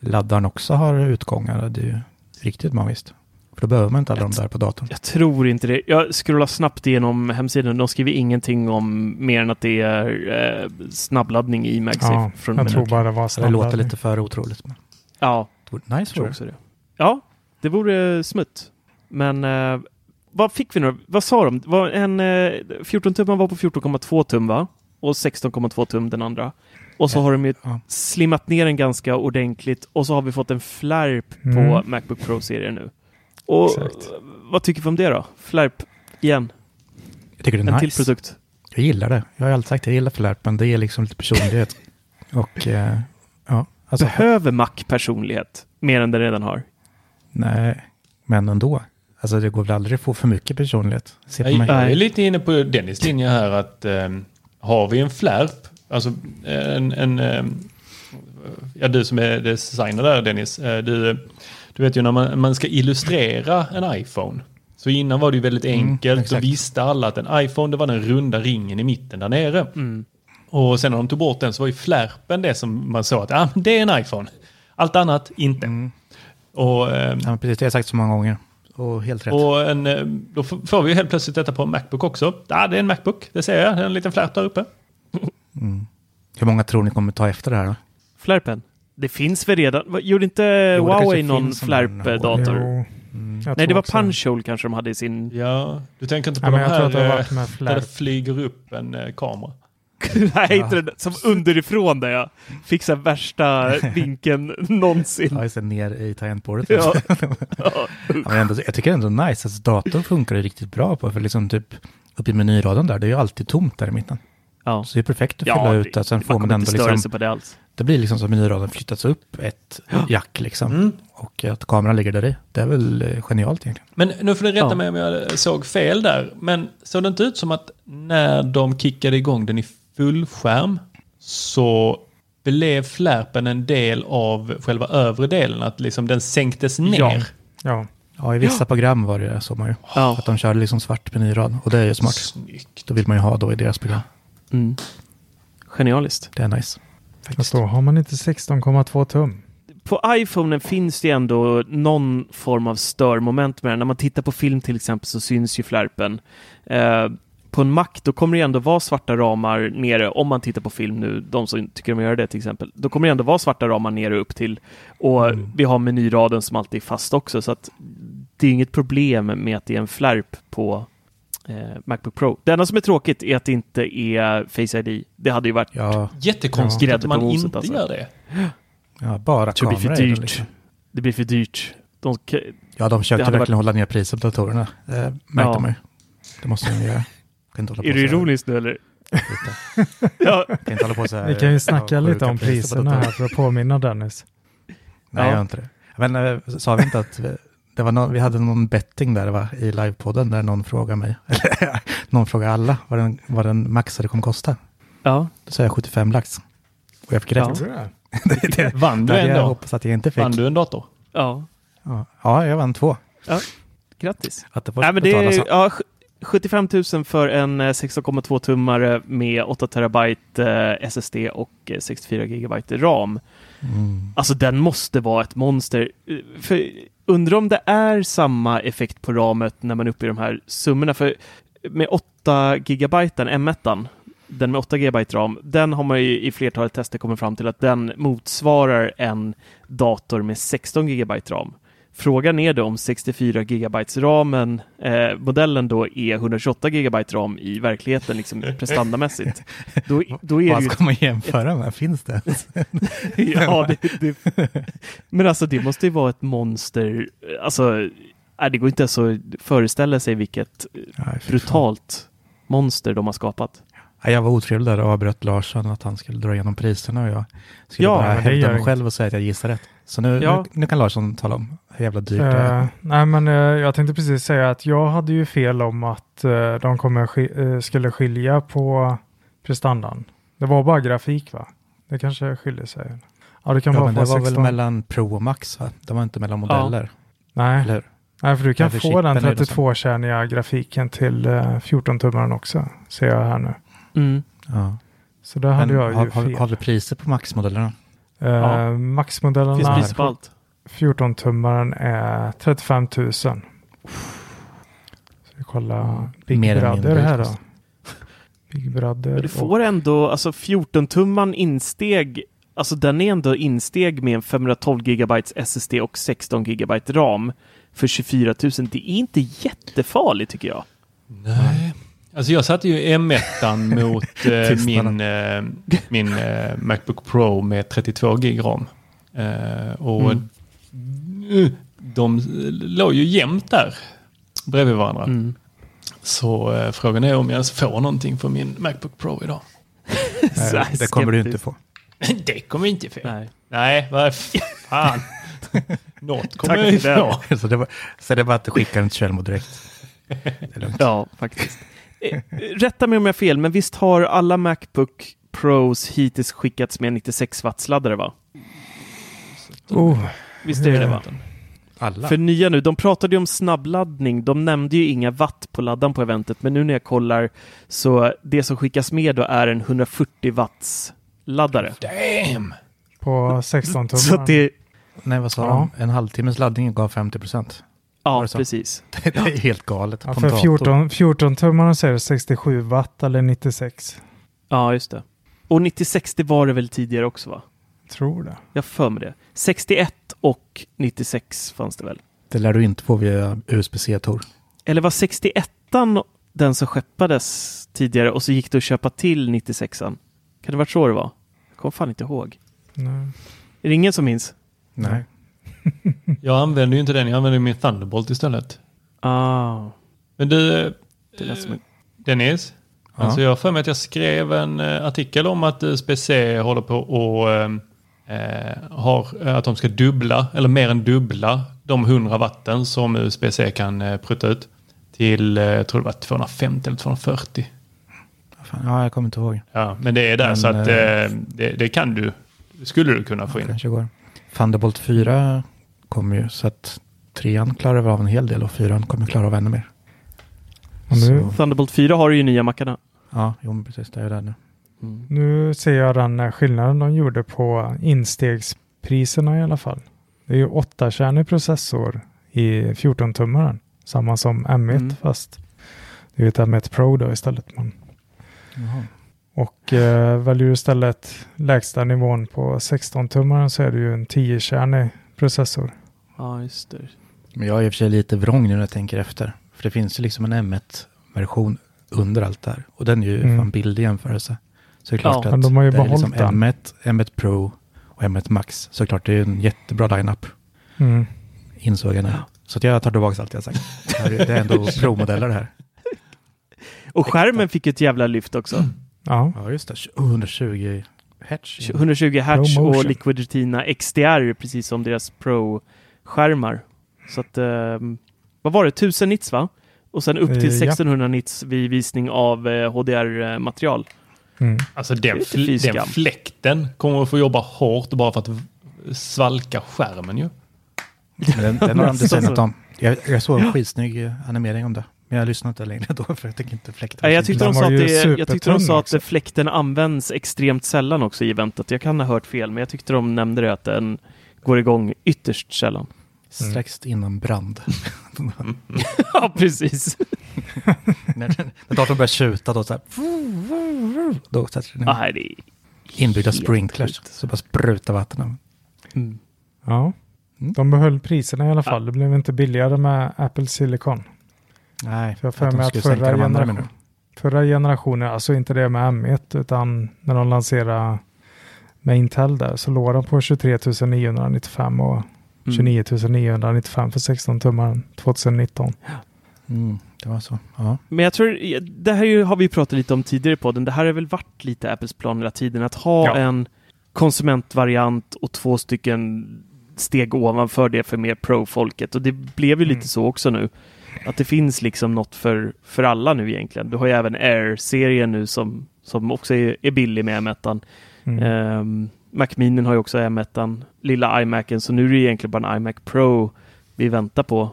laddaren också har utgångar, det är ju riktigt magiskt. För då behöver man inte alla de där på datorn. Jag tror inte det. Jag scrollar snabbt igenom hemsidan. De skriver ingenting om mer än att det är eh, snabbladdning i MagSafe. Ja, jag tror bara det var Så det låter snabbladdning. lite för otroligt. Men Ja, nice tror vore också det. Ja, det vore smutt. Men eh, vad fick vi nu? Vad sa de? Var en, eh, 14 tum var på 14,2 tum va? Och 16,2 tum den andra. Och så har de ju slimmat ner den ganska ordentligt och så har vi fått en flärp på Mm. Macbook Pro-serien nu. Och vad tycker vi om det då? Flärp igen. Jag tycker det är en nice. till produkt. Jag gillar det. Jag har alltid sagt att jag gillar flärpen. Det är liksom lite personlighet. <laughs> Och eh, ja, alltså, Behöver Mac personlighet mer än den redan har? Nej, men ändå. Alltså det går väl aldrig att få för mycket personlighet. Se på Jag, mig. jag är lite inne på Dennis linje här att eh, har vi en flärp, alltså en, en eh, ja du som är designer där Dennis, eh, du, du vet ju när man, man ska illustrera en iPhone. Så innan var det ju väldigt Mm, enkelt, då exakt. visste alla att en iPhone det var den runda ringen i mitten där nere. Mm. Och sen när de tog bort den så var ju flärpen det som man såg att ah, det är en iPhone. Allt annat inte. Och, eh. Ja, precis, det har jag sagt så många gånger. Och helt rätt. och en, eh, då får vi ju helt plötsligt detta på en Macbook också. Ja, det är en Macbook, det ser jag. Det är en liten flärp där uppe. Mm. Hur många tror ni kommer ta efter det här då? Flärpen? Det finns väl redan? Gjorde inte Jo, Huawei någon här flärp-dator? Mm. Nej, det var. Punch-Hole kanske de hade i sin... Ja, du tänker inte på Ja, de jag tror här att det har eh, varit med där flärp. det flyger upp en kamera. <laughs> Nej, inte den som underifrån där jag här värsta <laughs> vinkeln någonsin. Ja, just det, ner i tangentbordet. Ja. <laughs> ja, men ändå, jag tycker ändå nice. Alltså, datorn funkar riktigt bra på. För liksom typ uppe i menyraden där, det är ju alltid tomt där i mitten. Ja. Så det är perfekt att Ja, fylla det- ut det. Sen får man ändå liksom... på det alls. Det blir liksom som menyraden flyttats upp ett jack liksom. Mm. Och att kameran ligger där i. Det är väl eh, genialt egentligen. Men nu får ni rätta Ja. mig om jag såg fel där. Men såg det inte ut som att när de kickade igång den i fullskärm så blev flärpen en del av själva övre delen? Att liksom den sänktes ner? Ja. Ja, i vissa program var det så man ju. Ja. Att de körde liksom svart menyrad. Och det är ju smart. Snyggt. Då vill man ju ha då i deras program. Mm. Genialiskt. Det är nice. Fast då har man inte 16,2 tum. På iPhonen finns det ändå någon form av störmoment med den. När man tittar på film till exempel så syns ju flärpen. Eh, på en Mac då kommer det ändå vara svarta ramar nere, om man tittar på film nu, de som tycker om att göra det till exempel. Då kommer det ändå vara svarta ramar nere upp till. Och vi har menyraden som alltid är fast också, så att det är inget problem med att det är en flärp på eh, Macbook Pro. Det enda som är tråkigt är att det inte är Face ID. Det hade ju varit Ja, Jättekonstigt grädde att man moset, inte alltså. gör det. ja bara Det blir för dyrt. liksom. Det blir för dyrt. De, Ja, de försökte verkligen hålla ner priset på datorerna. Det märkte Ja. man ju. Det måste de göra. Kan inte hålla på är du ironisk nu eller? <laughs> Ja. Kan inte hålla på så här. Vi kan ju snacka Ja, lite om priserna här för att påminna Dennis. Nej, Ja. jag gör inte det. Men eh, sa vi inte att vi, det var någon, vi hade någon betting där va, i livepodden där någon frågade mig, <laughs> eller någon frågade alla vad den, vad den maxade kommer kosta. Ja. Då sa jag 75 lax. Och jag fick rätt. Ja. <laughs> det, det, Vann du ändå? Jag hoppas att jag inte fick. Vann du en dator? Ja. Ja, ja jag vann två. Ja, grattis. Att det får Nej, men det ja, 75 000 för en eh, 16,2 tummare med 8 terabyte eh, SSD och eh, 64 gigabyte RAM. Mm. Alltså den måste vara ett monster. Eh, För, undrar om det är samma effekt på ramet när man är uppe i de här summorna. För med 8 gigabyte, M1, den med 8 gigabyte ram, den har man ju i flertalet tester kommit fram till att den motsvarar en dator med 16 gigabyte ram. Frågan är då om 64 gigabytes ramen, eh, modellen då är 128 gigabyte ram i verkligheten, liksom <laughs> prestandamässigt. Då, då är Vad ska man jämföra med? Finns det? <laughs> ja, det, det, men alltså det måste ju vara ett monster. Alltså, nej, det går inte ens att föreställa sig vilket brutalt monster de har skapat. Ja, jag var otrevlig där och avbröt Larsson att han skulle dra igenom priserna och jag skulle Ja, bara gör mig själv och säga att jag gissar rätt. Så nu, Ja. nu, nu kan Larsson tala om hur jävla dyrt det Eh, är. nej, men eh, jag tänkte precis säga att jag hade ju fel om att eh, de kommer eh, skulle skilja på prestandan. Det var bara grafik va? Det kanske skiljer sig. Ja, det kan ja, vara men det var 16. väl mellan Pro och Max va? Det var inte mellan modeller. Nej. Eller hur? Nej, för du kan få den chippen är det som- 32-kärniga grafiken till eh, 14-tummaren också. Ser jag här nu. Mm. Ja. Så där hade Men jag ju har, har, fel. har du priser på Max-modellerna? Eh, Ja. Maxmodellerna Finns pris på allt. 14-tummaren är 35 000. Så vi kollar Big Mer Brother här då. Big Brother. Men du får ändå, alltså 14-tumman insteg, alltså den är ändå insteg med en 512 GB SSD och 16 GB RAM för 24 000. Det är inte jättefarligt tycker jag. Nej. Alltså jag satte ju M1 <laughs> mot eh, min, eh, min eh, Macbook Pro med 32 gig ram. Eh, och Mm. eh, de låg ju jämnt där bredvid varandra. Mm. Så eh, frågan är om jag ens får någonting för min Macbook Pro idag. <laughs> Nej, det kommer du inte få. <laughs> det kommer jag inte få. Nej. Nej, vad fan. Något kommer Tack jag ju få. så, det var, så det är bara att du skickar den till Kjellmo direkt. Det är lugnt. Ja, faktiskt. Eh, Rätta mig om jag har fel, men visst har alla Macbook Pros hittills skickats med 96 watts laddare va? Oh, Visst är det det va? Alla? För nya nu, de pratade ju om snabbladdning. De nämnde ju inga watt på laddan på eventet, men nu när jag kollar så det som skickas med då är en 140 watts laddare. Damn! på 16 Så tummaren. att det, Nej, vad sa Ja. de? En halvtimmes laddning gav 50 procent. Ja precis. <laughs> Det är helt galet. Ja, för en dator. 14, 14 tummaren så är det 67 watt eller 96. Ja, just det. Och 96 det var det väl tidigare också va? Tror det. Jag för mig det. 61 och 96 fanns det väl? Det lär du inte få via USB-C, Tor. Eller var 61 den som skeppades tidigare och så gick det att köpa till 96an? Kan det varit så det var? Jag kommer fan inte ihåg. Nej. Är det ingen som minns? Nej. Jag använder ju inte den, jag använder min Thunderbolt istället. Ah, Men du, eh. Dennis? Ja. Alltså jag har för mig att jag skrev en eh, artikel om att USB-C håller på och eh, har, att de ska dubbla, eller mer än dubbla, de 100 watten som USB-C kan eh, prutta ut till, eh, jag tror det var 250 eller 240. Fan, ja, jag kommer inte ihåg. Ja, men det är där Men, så att eh, eh, det, det kan du, skulle du kunna få in. Kanske går. Thunderbolt 4 kommer ju så att trean klarar av en hel del och fyran kommer klara av ännu mer. Och nu, Thunderbolt 4 har ju nya mackarna. Ja, jo, men precis. Det är ju där nu. nu ser jag den eh, skillnaden de gjorde på instegspriserna i alla fall. Det är ju 8-kärnig processor i 14-tummaren. Samma som M1 Mm. fast det är ett M1 Pro då istället. Jaha. och eh, väljer du istället lägsta nivån på 16-tummaren så är det ju en 10-kärnig processor. Ja, just det. Men jag är i och för sig lite vrång nu när jag tänker efter. För det finns ju liksom en M1-version under allt det här. Och den är ju Mm. fan billig jämförelse. Så det är klart Ja, att de har ju det är liksom behållit den. M1, M1 Pro och M1 Max. Såklart det är en jättebra line-up. Mm. Insåg jag nu. Så att jag tar tillbaka allt jag sagt. Det, är, det är ändå <laughs> Pro-modeller här. Och skärmen fick ett jävla lyft också. Ja, Ja, just det. 120 hertz. 120 Hz Pro och. Liquid Retina XDR, precis som deras Pro-skärmar. Så att, ehm, vad var det, 1000 nits va? Och sen upp till Eh, ja. 1600 nits vid visning av eh, HDR-material. mm. Alltså den, fl- den fläkten kommer att få jobba hårt bara för att svalka skärmen ju. Den, den har de designat <laughs> om. Jag, jag såg en skitsnygg eh, animering om det. Men jag lyssnade inte längre då för jag tycker inte fläkten Ja, var jag tyckte de sa att, det, jag tyckte de sa att också. fläkten används extremt sällan också i eventet. Jag kan ha hört fel, men jag tyckte de nämnde det att den går igång ytterst sällan. Strax innan brand. <laughs> ja, precis. <laughs> när, när datorn börjar tjuta då så här. Då sätter den Nej, det är inbyggda sprinklers. Så bara sprutar vatten. Mm. ja. Mm. de behöll priserna i alla fall. Det blev inte billigare med Apple Silicon. Nej, För jag för att mig att förra, generation, förra generationen, alltså inte det med M1, utan när de lanserade med Intel där, så låg de på 23 995 och Mm. 29 995 för 16 tummar 2019. Mm, det var så. Ja. Men jag tror, det här har vi pratat lite om tidigare i podden. Det här har väl varit lite Apples plan hela tiden. Att ha Ja. en konsumentvariant och två stycken steg ovanför det för mer pro-folket. Och det blev ju Mm. lite så också nu. Att det finns liksom något för, för alla nu egentligen. Du har ju även Air-serien nu som, som också är, är billig med M1. Mm. Um, Mac Mini har ju också M1, lilla iMacen, så nu är det egentligen bara en iMac Pro vi väntar på.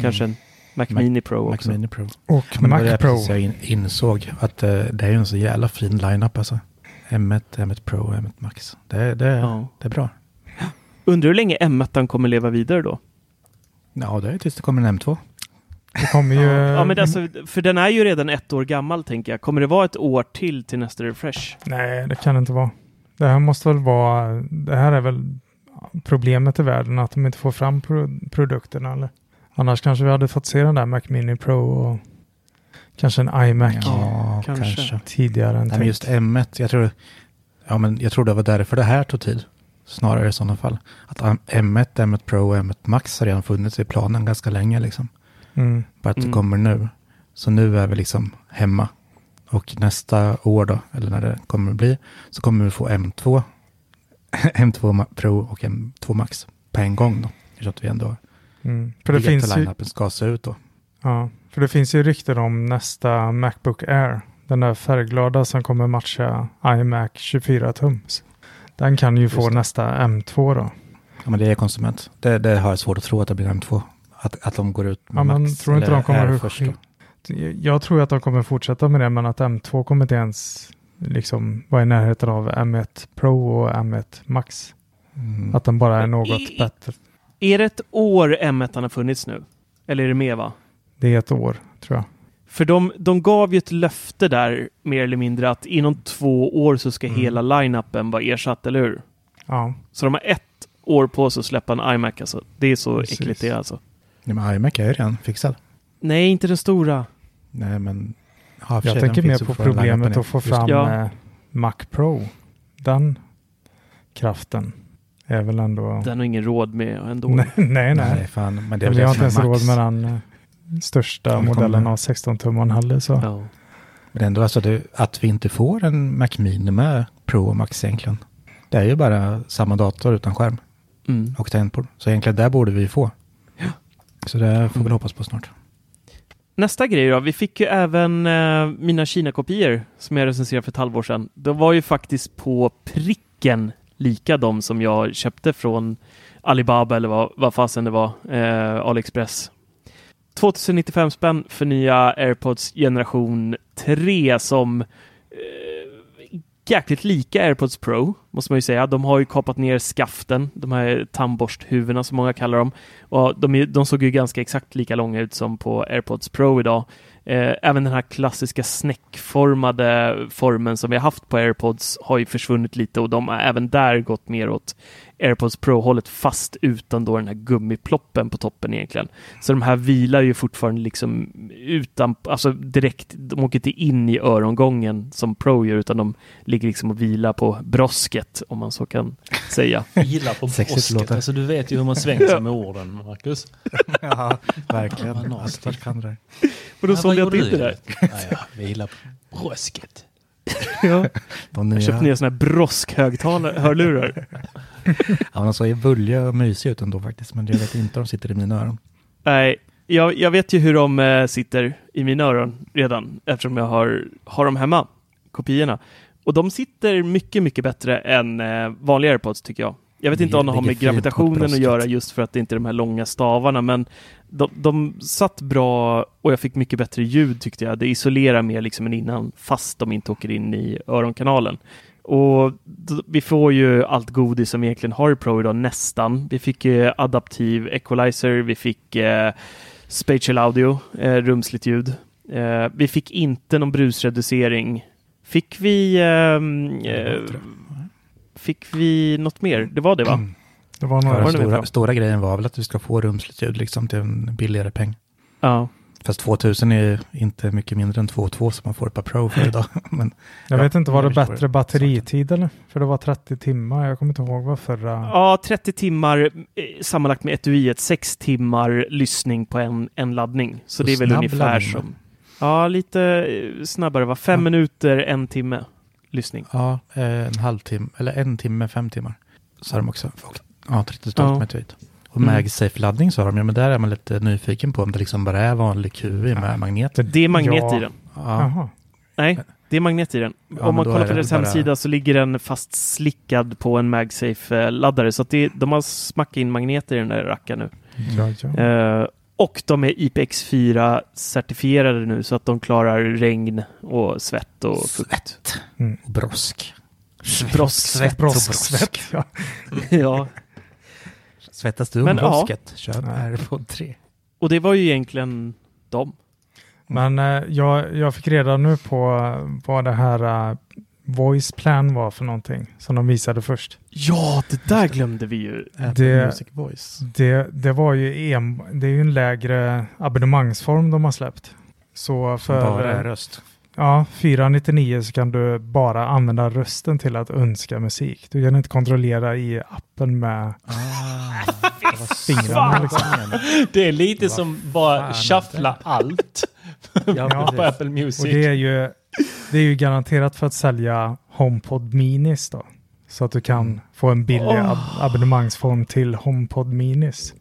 Kanske en Mac, Mac- Mini Pro Mac också. Mini Pro. Och Men det var Mac det Pro. precis Jag in, insåg att eh, det är en så jävla fin lineup alltså. M1, M1 Pro och M1 Max. Det, det, Ja. det är bra. Undrar hur länge M1 kommer leva vidare då? Ja, det är tills det kommer en M2. Det kommer ju... Ja, men alltså, för den är ju redan ett år gammal tänker jag. Kommer det vara ett år till till nästa refresh? Nej, det kan det inte vara. Det här måste väl vara... Det här är väl problemet i världen, att de inte får fram pro produkterna. Eller? Annars kanske vi hade fått se den där Mac Mini Pro och kanske en iMac Ja, kanske. kanske. tidigare än Nej, men just M1, jag tror, ja, men jag tror det var därför det här tog tid. Snarare i sådana fall. Att M1, M1 Pro och M1 Max har redan funnits i planen ganska länge. Liksom. Mm. Bara att det Mm. kommer nu. Så nu är vi liksom hemma. Och nästa år då, eller när det kommer att bli, så kommer vi få M2, <laughs> M2 Ma- Pro och M2 Max på en gång då. Så att vi ändå Mm. För det vet finns hur line-upen ska se ut då. Ja, för det finns ju rykten om nästa Macbook Air. Den där färgglada som kommer matcha iMac 24 tums. Den kan ju få Just det. nästa M2 då. Ja, men det är konsument. Det, det har jag svårt att tro att det blir M2. Att, att de går ut med Ja, Max tror inte eller de kommer att först då. Jag tror att de kommer fortsätta med det, men att M2 kommer inte ens liksom vara i närheten av M1 Pro och M1 Max. Mm. Att den bara är något I- bättre. Är det ett år M1 har funnits nu? Eller är det mer va? Det är ett år, tror jag. För de, de gav ju ett löfte där, mer eller mindre, att inom två år så ska Mm. hela line-upen vara ersatt, eller hur? Ja, Så de har ett år på sig att släppa en iMac alltså. Det är så Precis. äckligt det är alltså. Ja, men iMac är ju redan fixad. Nej, inte den stora. Nej, men... Ja, jag tänker mer på problemet att få fram Ja. eh, Mac Pro. Den kraften är väl ändå... Den har ingen råd med ändå. <laughs> nej, nej. Nej, nej. fan. Men det är Vi har inte ens råd med den eh, största modellen av 16 tum heller. Så. Ja. Men ändå alltså det, att vi inte får en Mac Mini med Pro och Max egentligen. Det är ju bara samma dator utan skärm Mm. och tangentbord. Så egentligen där borde vi få. Så det får vi väl hoppas på snart. Nästa grej då. Vi fick ju även eh, mina Kina-kopior som jag recenserade för ett halvår sedan. De var ju faktiskt på pricken lika de som jag köpte från Alibaba eller vad, vad fasen det var, eh, AliExpress. 2095 spänn för nya AirPods generation 3 som jäkligt lika AirPods Pro, måste man ju säga. De har ju kapat ner skaften, de här tandborsthuvudena som många kallar dem. Och de, de såg ju ganska exakt lika långa ut som på AirPods Pro idag. Eh, även den här klassiska snäckformade formen som vi har haft på AirPods har ju försvunnit lite och de har även där gått mer åt AirPods Pro-hållet fast utan då den här gummiploppen på toppen egentligen. Så de här vilar ju fortfarande liksom utan, alltså direkt, de åker inte in i örongången som Pro gör utan de ligger liksom och vilar på brosket om man så kan säga. <laughs> Gillar på brosket. låter. Alltså, du vet ju hur man svänger sig med orden, Marcus. <laughs> ja, verkligen. Nasty. Vart kan det? Och då Ja, sålde jag till gjorde det? Ja, ja, vi gillar på brosket. Ja. <laughs> De Jag köpte nya, ner sådana här broskhögtalare-hörlurar. <laughs> ja, de såg ju bulliga och mysiga ut ändå faktiskt. Men jag vet inte om de sitter i mina öron. Nej, jag, jag vet ju hur de eh, sitter i mina öron redan eftersom jag har, har dem hemma, kopiorna. Och de sitter mycket, mycket bättre än eh, vanliga airpods tycker jag. Jag vet inte om det har med gravitationen att göra just för att det inte är de här långa stavarna, men de, de satt bra och jag fick mycket bättre ljud tyckte jag. Det isolerar mer liksom än innan, fast de inte åker in i öronkanalen. Och vi får ju allt godis som vi egentligen har i Pro idag, nästan. Vi fick eh, adaptiv equalizer, vi fick eh, spatial audio, eh, rumsligt ljud. Eh, vi fick inte någon brusreducering. Fick vi... ehm, eh, fick vi något mer? Det var det va? Det var Ja, några med stora, stora grejen var väl att du ska få rumsligt ljud liksom till en billigare peng. Ja. Fast 2000 är inte mycket mindre än 2,2 som man får ett par Pro för idag. <laughs> Men, Jag ja, vet inte, var det bättre batteritid eller? För det var 30 timmar. Jag kommer inte ihåg vad förra... Ja, 30 timmar eh, sammanlagt med etuiet, 6 timmar lyssning på en, en laddning. Så, Så det är väl ungefär laddning som... Ja, lite eh, snabbare. Va? Fem Ja. minuter, en timme lyssning. Ja, eh, en halvtimme, eller en timme, fem timmar. Så har de också. Och, ja, 30 stolt Ja. med tweet. Och Mm. MagSafe-laddning sa de, ja men där är man lite nyfiken på om det liksom bara är vanlig QI med magnet. Det är magnet Ja. i den. Ja. Nej, det är magnet i den. Ja, Om man kollar på deras bara- hemsida så ligger den fast slickad på en MagSafe-laddare. Så att det, de har smackat in magneter i den där rackaren nu. Ja, ja. Eh, och de är IPX4 certifierade nu så att de klarar regn och svett och fukt. Mm. Brosk. Brosk, Svett och brosk. svett, ja. <laughs> ja. Svettas du om Men, ja. Köp AirPod 3. Och det var ju egentligen dem. Men eh, jag, jag fick reda nu på vad det här eh, Voice Plan var för någonting som de visade först. Ja, det där glömde vi ju. Det, Music Voice. det, det var ju en, det är ju en lägre abonnemangsform de har släppt. Så för Bara röst. Ja, 499 så kan du bara använda rösten till att önska musik. Du kan inte kontrollera i appen med <laughs> fingrarna. Liksom. Det är lite som bara shuffla allt <laughs> Ja, på Apple Music. Och det är ju, det är ju garanterat för att sälja HomePod Minis då. Så att du kan få en billig Åh. ab abonnemangsform till HomePod Minis.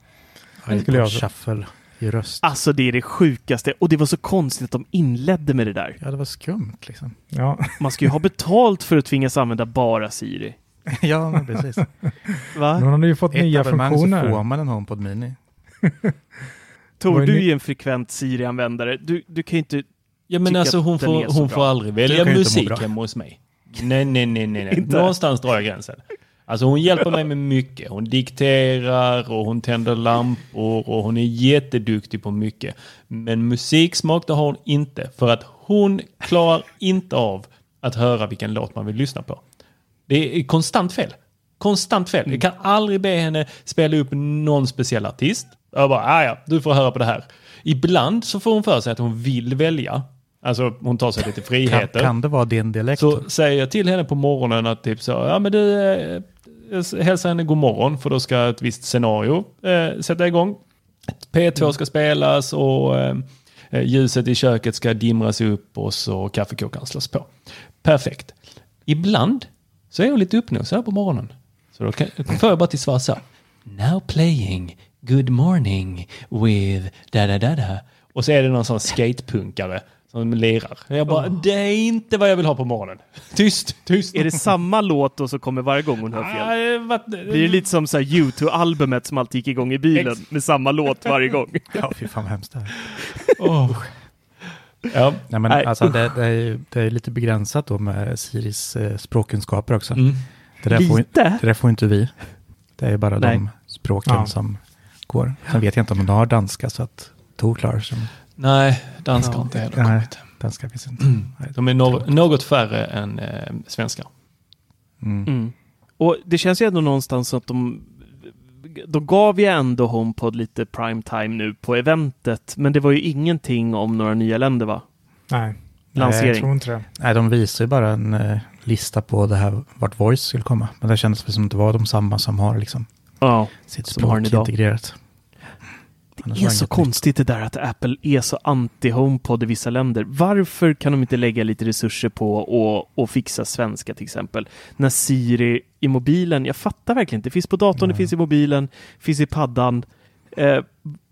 Skulle jag shuffle i röst. Alltså det är det sjukaste. Och det var så konstigt att de inledde med det där. Ja, det var skumt liksom. Ja. Man ska ju ha betalt för att tvingas använda bara Siri. <laughs> ja, men precis. Va? Nu har de ju fått Ett nya funktioner. så får man en HomePod Mini. <laughs> Tor, är du är en frekvent Siri-användare. Du, du kan ju inte Ja men alltså hon får, hon bra. får aldrig välja ju musik hemma hos mig. Nej, nej, nej, nej. nej. <laughs> Någonstans drar jag gränsen. Alltså hon hjälper mig med mycket. Hon dikterar och hon tänder lampor och hon är jätteduktig på mycket. Men musiksmak det har hon inte. För att hon klarar inte av att höra vilken låt man vill lyssna på. Det är konstant fel. Konstant fel. Jag kan aldrig be henne spela upp någon speciell artist. Jag bara, "Ah, ja, du får höra på det här. Ibland så får hon för sig att hon vill välja. Alltså hon tar sig lite Kan, friheter. kan det vara din dialekt? Så säger jag till henne på morgonen att typ så, ja men du, eh, hälsa henne god morgon för då ska ett visst scenario eh, sätta igång. P2 ska spelas och eh, eh, ljuset i köket ska dimras upp och så kaffekokaren slås på. Perfekt. Ibland så är hon lite uppnosad på morgonen. Så då kan, får jag bara till svar så. Now playing Good morning with da da da da. Och så är det någon sån skatepunkare som lirar. Jag bara, det är inte vad jag vill ha på morgonen. <laughs> Tyst, tyst. Är det samma låt då som kommer varje gång hon hör fel? Ah, det var- Blir det lite som så här U2-albumet som alltid gick igång i bilen med samma låt varje gång? <laughs> Ja, fy fan vad hemskt det är. Åh. Ja. Nej, men Nej, alltså, det, det, är, ju- det är lite begränsat då med Siris eh, språkkunskaper också. Mm. Det, där får, det där får inte vi. Det är bara Nej. de språken Ja. som går. Sen vet jag inte om de har danska så att Tor klarar sig. Nej, danskar Ja. inte heller Nej, kommit. danska finns inte. Nej, De är no något färre än eh, svenskar. Mm. Mm. Och det känns ju ändå någonstans att de då gav jag ändå HomePod lite primetime nu på eventet, men det var ju ingenting om några nya länder va? Nej, Lansering. jag tror inte det. Nej, de visar ju bara en eh, lista på det här vart Voice skulle komma. Men det kändes väl som att det var de samma som har liksom Ja, sitt har språk idag. integrerat. Det är så konstigt det där att Apple är så anti-HomePod i vissa länder. Varför kan de inte lägga lite resurser på att att fixa svenska till exempel? När Siri i mobilen, jag fattar verkligen inte. Det finns på datorn, det finns i mobilen, finns i paddan. Eh,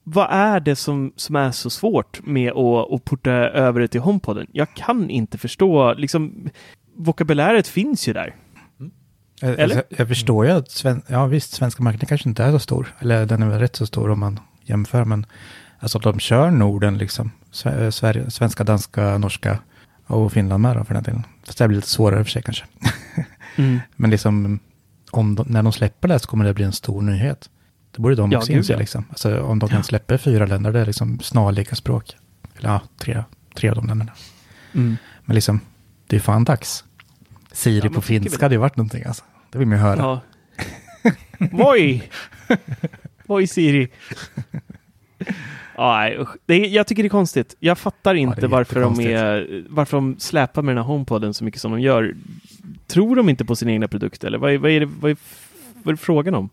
vad är det som, som är så svårt med att, att porta över det till HomePoden? Jag kan inte förstå, liksom vokabuläret finns ju där. Jag, Eller? jag, jag förstår ju att sven, ja, visst, svenska marknaden kanske inte är så stor. Eller den är väl rätt så stor om man jämför. Men alltså de kör Norden liksom. Eh, Sverige, svenska, danska, norska och Finland med då för den delen. Fast det blir lite svårare för sig kanske. <laughs> Mm. Men liksom om de, när de släpper det så kommer det bli en stor nyhet. Det borde de Ja, också inse ja. liksom. Alltså om de kan släppa fyra länder, det är liksom snarlika språk. Eller ja, tre, tre av de länderna. Mm. Men liksom, det är fan dags. Siri Ja, på finska hade ju varit någonting alltså. Det vill man ju höra. Ja. Voi! <laughs> Voi Siri. Ja, <laughs> nej, usch. det är, jag tycker det är konstigt. Jag fattar inte är varför, de är, varför de släpar med den här HomePoden så mycket som de gör. Tror de inte på sin egna produkt eller vad är, vad är, det, vad är, vad är det frågan om?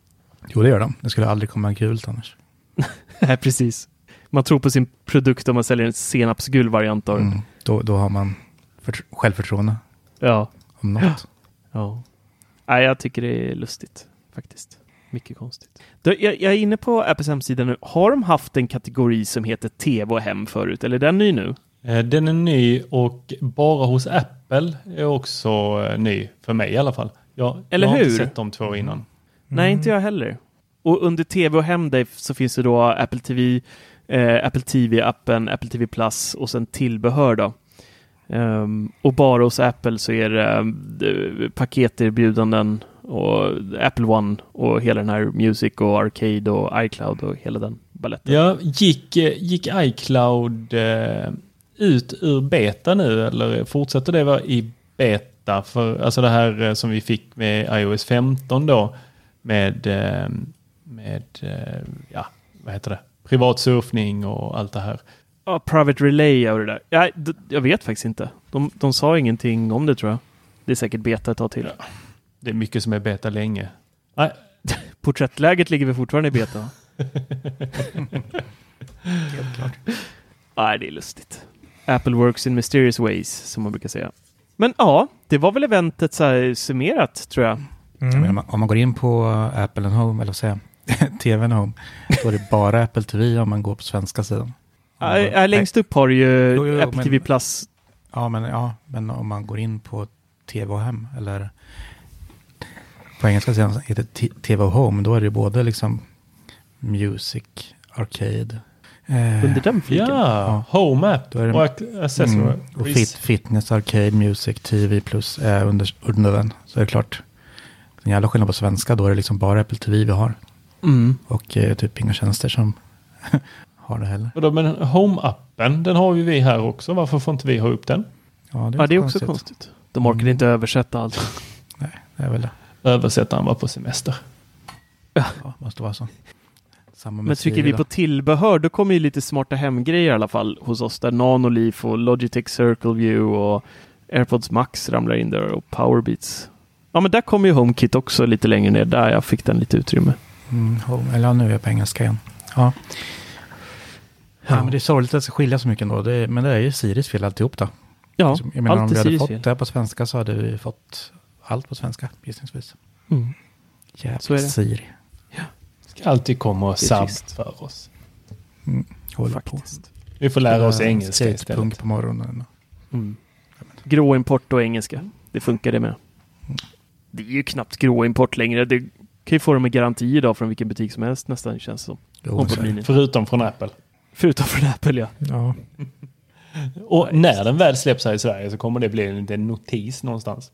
Jo, det gör de. Det skulle aldrig komma gult annars. <laughs> Nej, precis. Man tror på sin produkt om man säljer en senapsgul variant av den. Mm. Då, då har man för, självförtroende Ja. om något. Ja. Nej, jag tycker det är lustigt faktiskt. Mycket konstigt. Jag, jag är inne på Apples hemsida nu. Har de haft en kategori som heter tv och hem förut? Eller är den ny nu? Eh, Den är ny och bara hos Apple är också eh, ny. För mig i alla fall. Jag, Eller jag har hur? inte sett de två innan. Nej, inte jag heller. Och under tv och hem så finns det då Apple TV, eh, Apple TV-appen, Apple TV Plus och sen tillbehör då. Ehm, och bara hos Apple så är det eh, paketerbjudanden och Apple One och hela den här Music och Arcade och iCloud och hela den baletten. Ja, gick, eh, gick iCloud eh, ut ur beta nu eller fortsätter det vara i beta? För alltså det här eh, som vi fick med iOS 15 då med, med ja, vad heter det? Privat surfning och allt det här. Ja, Private Relay och det där. Ja, d- jag vet faktiskt inte. De, de sa ingenting om det tror jag. Det är säkert beta ett tag till. Det är mycket som är beta länge. Nej. <laughs> Porträttläget ligger väl fortfarande i beta? <laughs> Helt klart. Nej, det är lustigt. Apple works in mysterious ways, som man brukar säga. Men ja, det var väl eventet så här summerat, tror jag. Jag menar, om man- går in på Apple and Home, eller vad säger jag, <laughs> TV and Home, då är det bara Apple TV om man går på svenska sidan. Ja, ja, längst upp har du ju Jo, jo, Apple men- TV Plus. Ja men, ja, men om man går in på TV och hem, eller på engelska sidan heter det TV och Home, då är det både liksom Music, Arcade. eh, Under den fliken? Ja, Home App Då är det- och ac- accessories. Mm, och fit, fitness, arcade, music, tv plus är under, under den. Så är det klart. En jävla skillnad på svenska, då är det liksom bara Apple TV vi har. Mm. Och eh, typ inga tjänster som <laughs> har det heller. Vadå, men Home-appen, den har ju vi här också. Varför får inte vi ha upp den? Ja, Ja, det är också konstigt. De orkar inte översätta allt. Nej, det är väl det. Översättaren var på semester. Ja, måste vara så. Samma med Men trycker vi på tillbehör, då kommer ju lite smarta hemgrejer i alla fall hos oss. Där Nanoliv och Logitech Circle View och AirPods Max ramlar in där och Powerbeats. Ja, men där kommer ju HomeKit också lite längre ner. Där jag fick den lite utrymme. Mm, home, eller ja, nu är jag på engelska igen. Ja. Ja, men det är sorgligt att det ska skilja så mycket ändå. Det är, men det är ju Siris fel alltihop då. Ja, Liksom, jag menar, om allt är vi hade fått fel. det här på svenska så hade vi fått allt på svenska gissningsvis. Mm. Jävla Så är det. Siri. Ska alltid komma och Det är sabb trist. för oss. Mm, håller Faktiskt. på. Vi får lära oss engelska istället. på morgonen. Mm. Grå import och engelska. Det funkar det med. Det är ju knappt grå import längre. Det kan ju få dem med garanti idag från vilken butik som helst nästan känns som. Jo. Förutom från Apple. Förutom från Apple ja. Ja. Och när den väl släpps här i Sverige så kommer det bli en liten notis någonstans.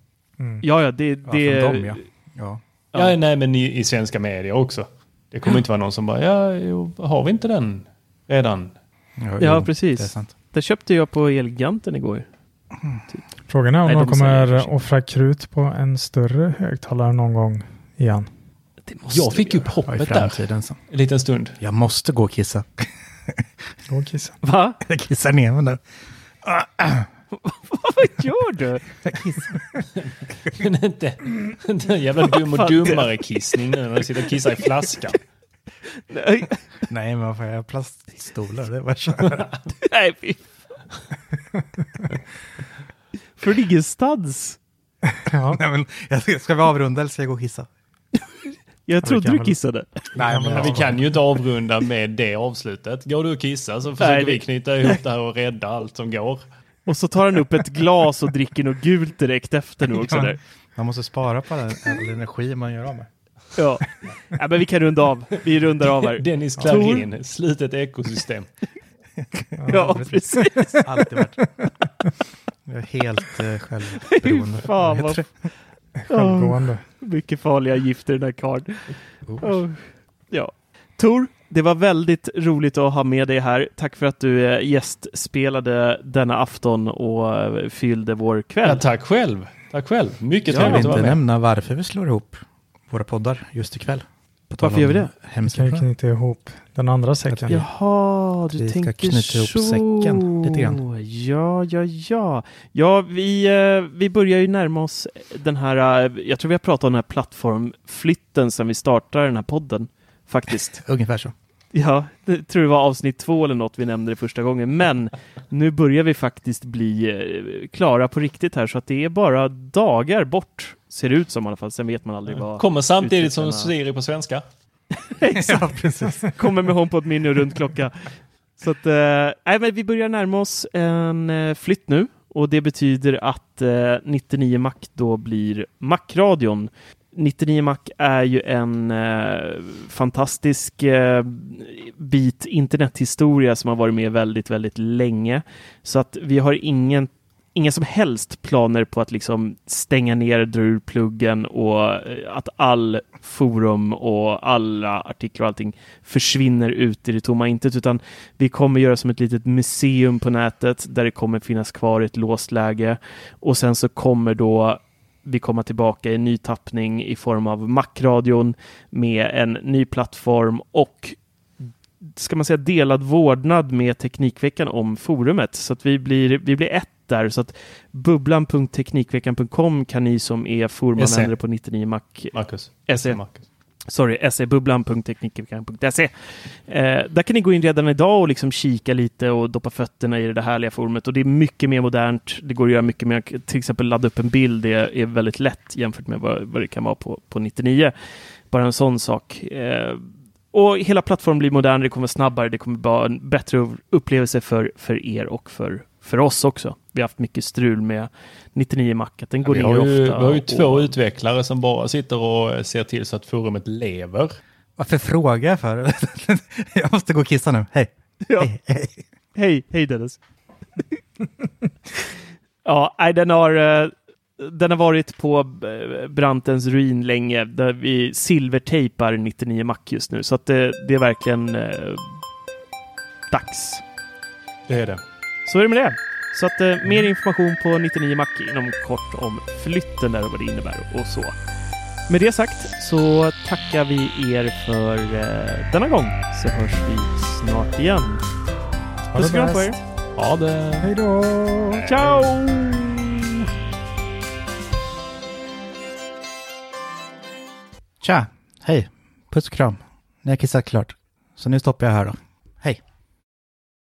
Ja, ja, det... Ja, det från dem ja. ja. Ja, nej, men i, i svenska medier också. Det kommer inte vara någon som bara, ja, jo, har vi inte den redan? Ja, Ja, jo, precis. Det är sant. Det köpte jag på Elgiganten igår. <clears throat> Frågan är om Nej, de kommer offra krut på en större högtalare någon gång igen. Jag fick ju Ja, i hoppet där en liten stund. Jag måste gå och kissa. <laughs> Gå och kissa. Va? Jag kissar ner mig där. <clears throat> <laughs> Vad gör du? Jag kissar. <laughs> Men inte, inte en jävla dum och Vad dummare kissning nu när du sitter och kissar i flaskan. Nej, Nej, men vad fan, jag har plaststolar. Det var kör. <laughs> nej fy Från ingenstans. Ja. Nej, men, jag- ska vi avrunda eller ska jag gå och kissa? Jag trodde du kissade. Nej, Men vi kan ju inte avrunda med det avslutet. Går du och kissar så försöker Nej, vi knyta ihop det här och rädda allt som går. Och så tar han upp ett glas och dricker något gult direkt efter nu också. Ja. Där. Man måste spara på all, all energi man gör av med. Ja. ja, men vi kan runda av. Vi rundar av här. Dennis Tor? Klarin, slutet ekosystem. Ja, precis. Alltid varit. Jag är helt eh, självberoende. Fan, vad-? Självgående. Mycket farliga gifter i den här karln. Oh. Ja. Tor, det var väldigt roligt att ha med dig här. Tack för att du eh, gästspelade denna afton och eh, fyllde vår kväll. Ja, tack själv. Tack själv. Mycket Jag vill trevligt att inte vara med. nämna varför vi slår ihop våra poddar just ikväll. På Varför gör vi det? Vi kan knyta ihop den andra säcken. Jaha, du Vi ska tänker knyta ihop så. säcken lite grann. Ja, ja, ja. Ja, vi, eh, vi börjar ju närma oss den här, jag tror vi har pratat om den här plattformflytten sedan vi startade den här podden, faktiskt. <laughs> Ungefär så. Ja, det tror det var avsnitt två eller något vi nämnde det första gången, men nu börjar vi faktiskt bli eh, klara på riktigt här, så att det är bara dagar bort, ser det ut som i alla fall. Sen vet man aldrig vad... Kommer samtidigt som Siri på svenska. <laughs> <laughs> Exakt. Kommer med HomePod Mini och runt klocka. Så att, eh, men vi börjar närma oss en eh, flytt nu och det betyder att eh, 99 Mac då blir Mac-radion. 99 Mac är ju en eh, fantastisk eh, bit internethistoria som har varit med väldigt, väldigt länge. Så att vi har ingen inga som helst planer på att liksom stänga ner, dra ur pluggen och eh, att all forum och alla artiklar och allting försvinner ut i det tomma intet, utan vi kommer göra som ett litet museum på nätet där det kommer finnas kvar ett låst läge och sen så kommer då vi komma tillbaka i ny tappning i form av Macradion med en ny plattform och ska man säga delad vårdnad med Teknikveckan om forumet så att vi blir, vi blir ett där. Så att bubblan.teknikveckan.com kan ni som är forumanvändare på 99 Mac... Marcus. SE. Sorry, sebubblan.teknikveckan.se. Eh, där kan ni gå in redan idag och liksom kika lite och doppa fötterna i det härliga forumet. Och det är mycket mer modernt. Det går att göra mycket mer. Till exempel ladda upp en bild. Det är väldigt lätt jämfört med vad, vad det kan vara på, på 99. Bara en sån sak. Eh, och hela plattformen blir modernare, det kommer snabbare, det kommer vara en bättre upplevelse för, för er och för, för oss också. Vi har haft mycket strul med 99 Mac, den går ja, ner ofta. Ju, vi har ju två och... utvecklare som bara sitter och ser till så att forumet lever. Varför frågar jag för? <laughs> jag måste gå och kissa nu. Hej! Ja. Hej, hej. hej, hej Dennis. ja, nej, den har, eh, den har varit på eh, brantens ruin länge, där vi silvertejpar 99 Mac just nu, så att det, det är verkligen eh, dags. Det är det. Så är det med det. Så att eh, mer information på 99 Mac inom kort om flytten där och vad det innebär och så. Med det sagt så tackar vi er för eh, denna gång så hörs vi snart igen. Puss och kram på er. Ha det. Hej då. Ciao. Tja. Hej. Puss och kram. Nu har jag kissat klart. Så nu stoppar jag här då. Hej.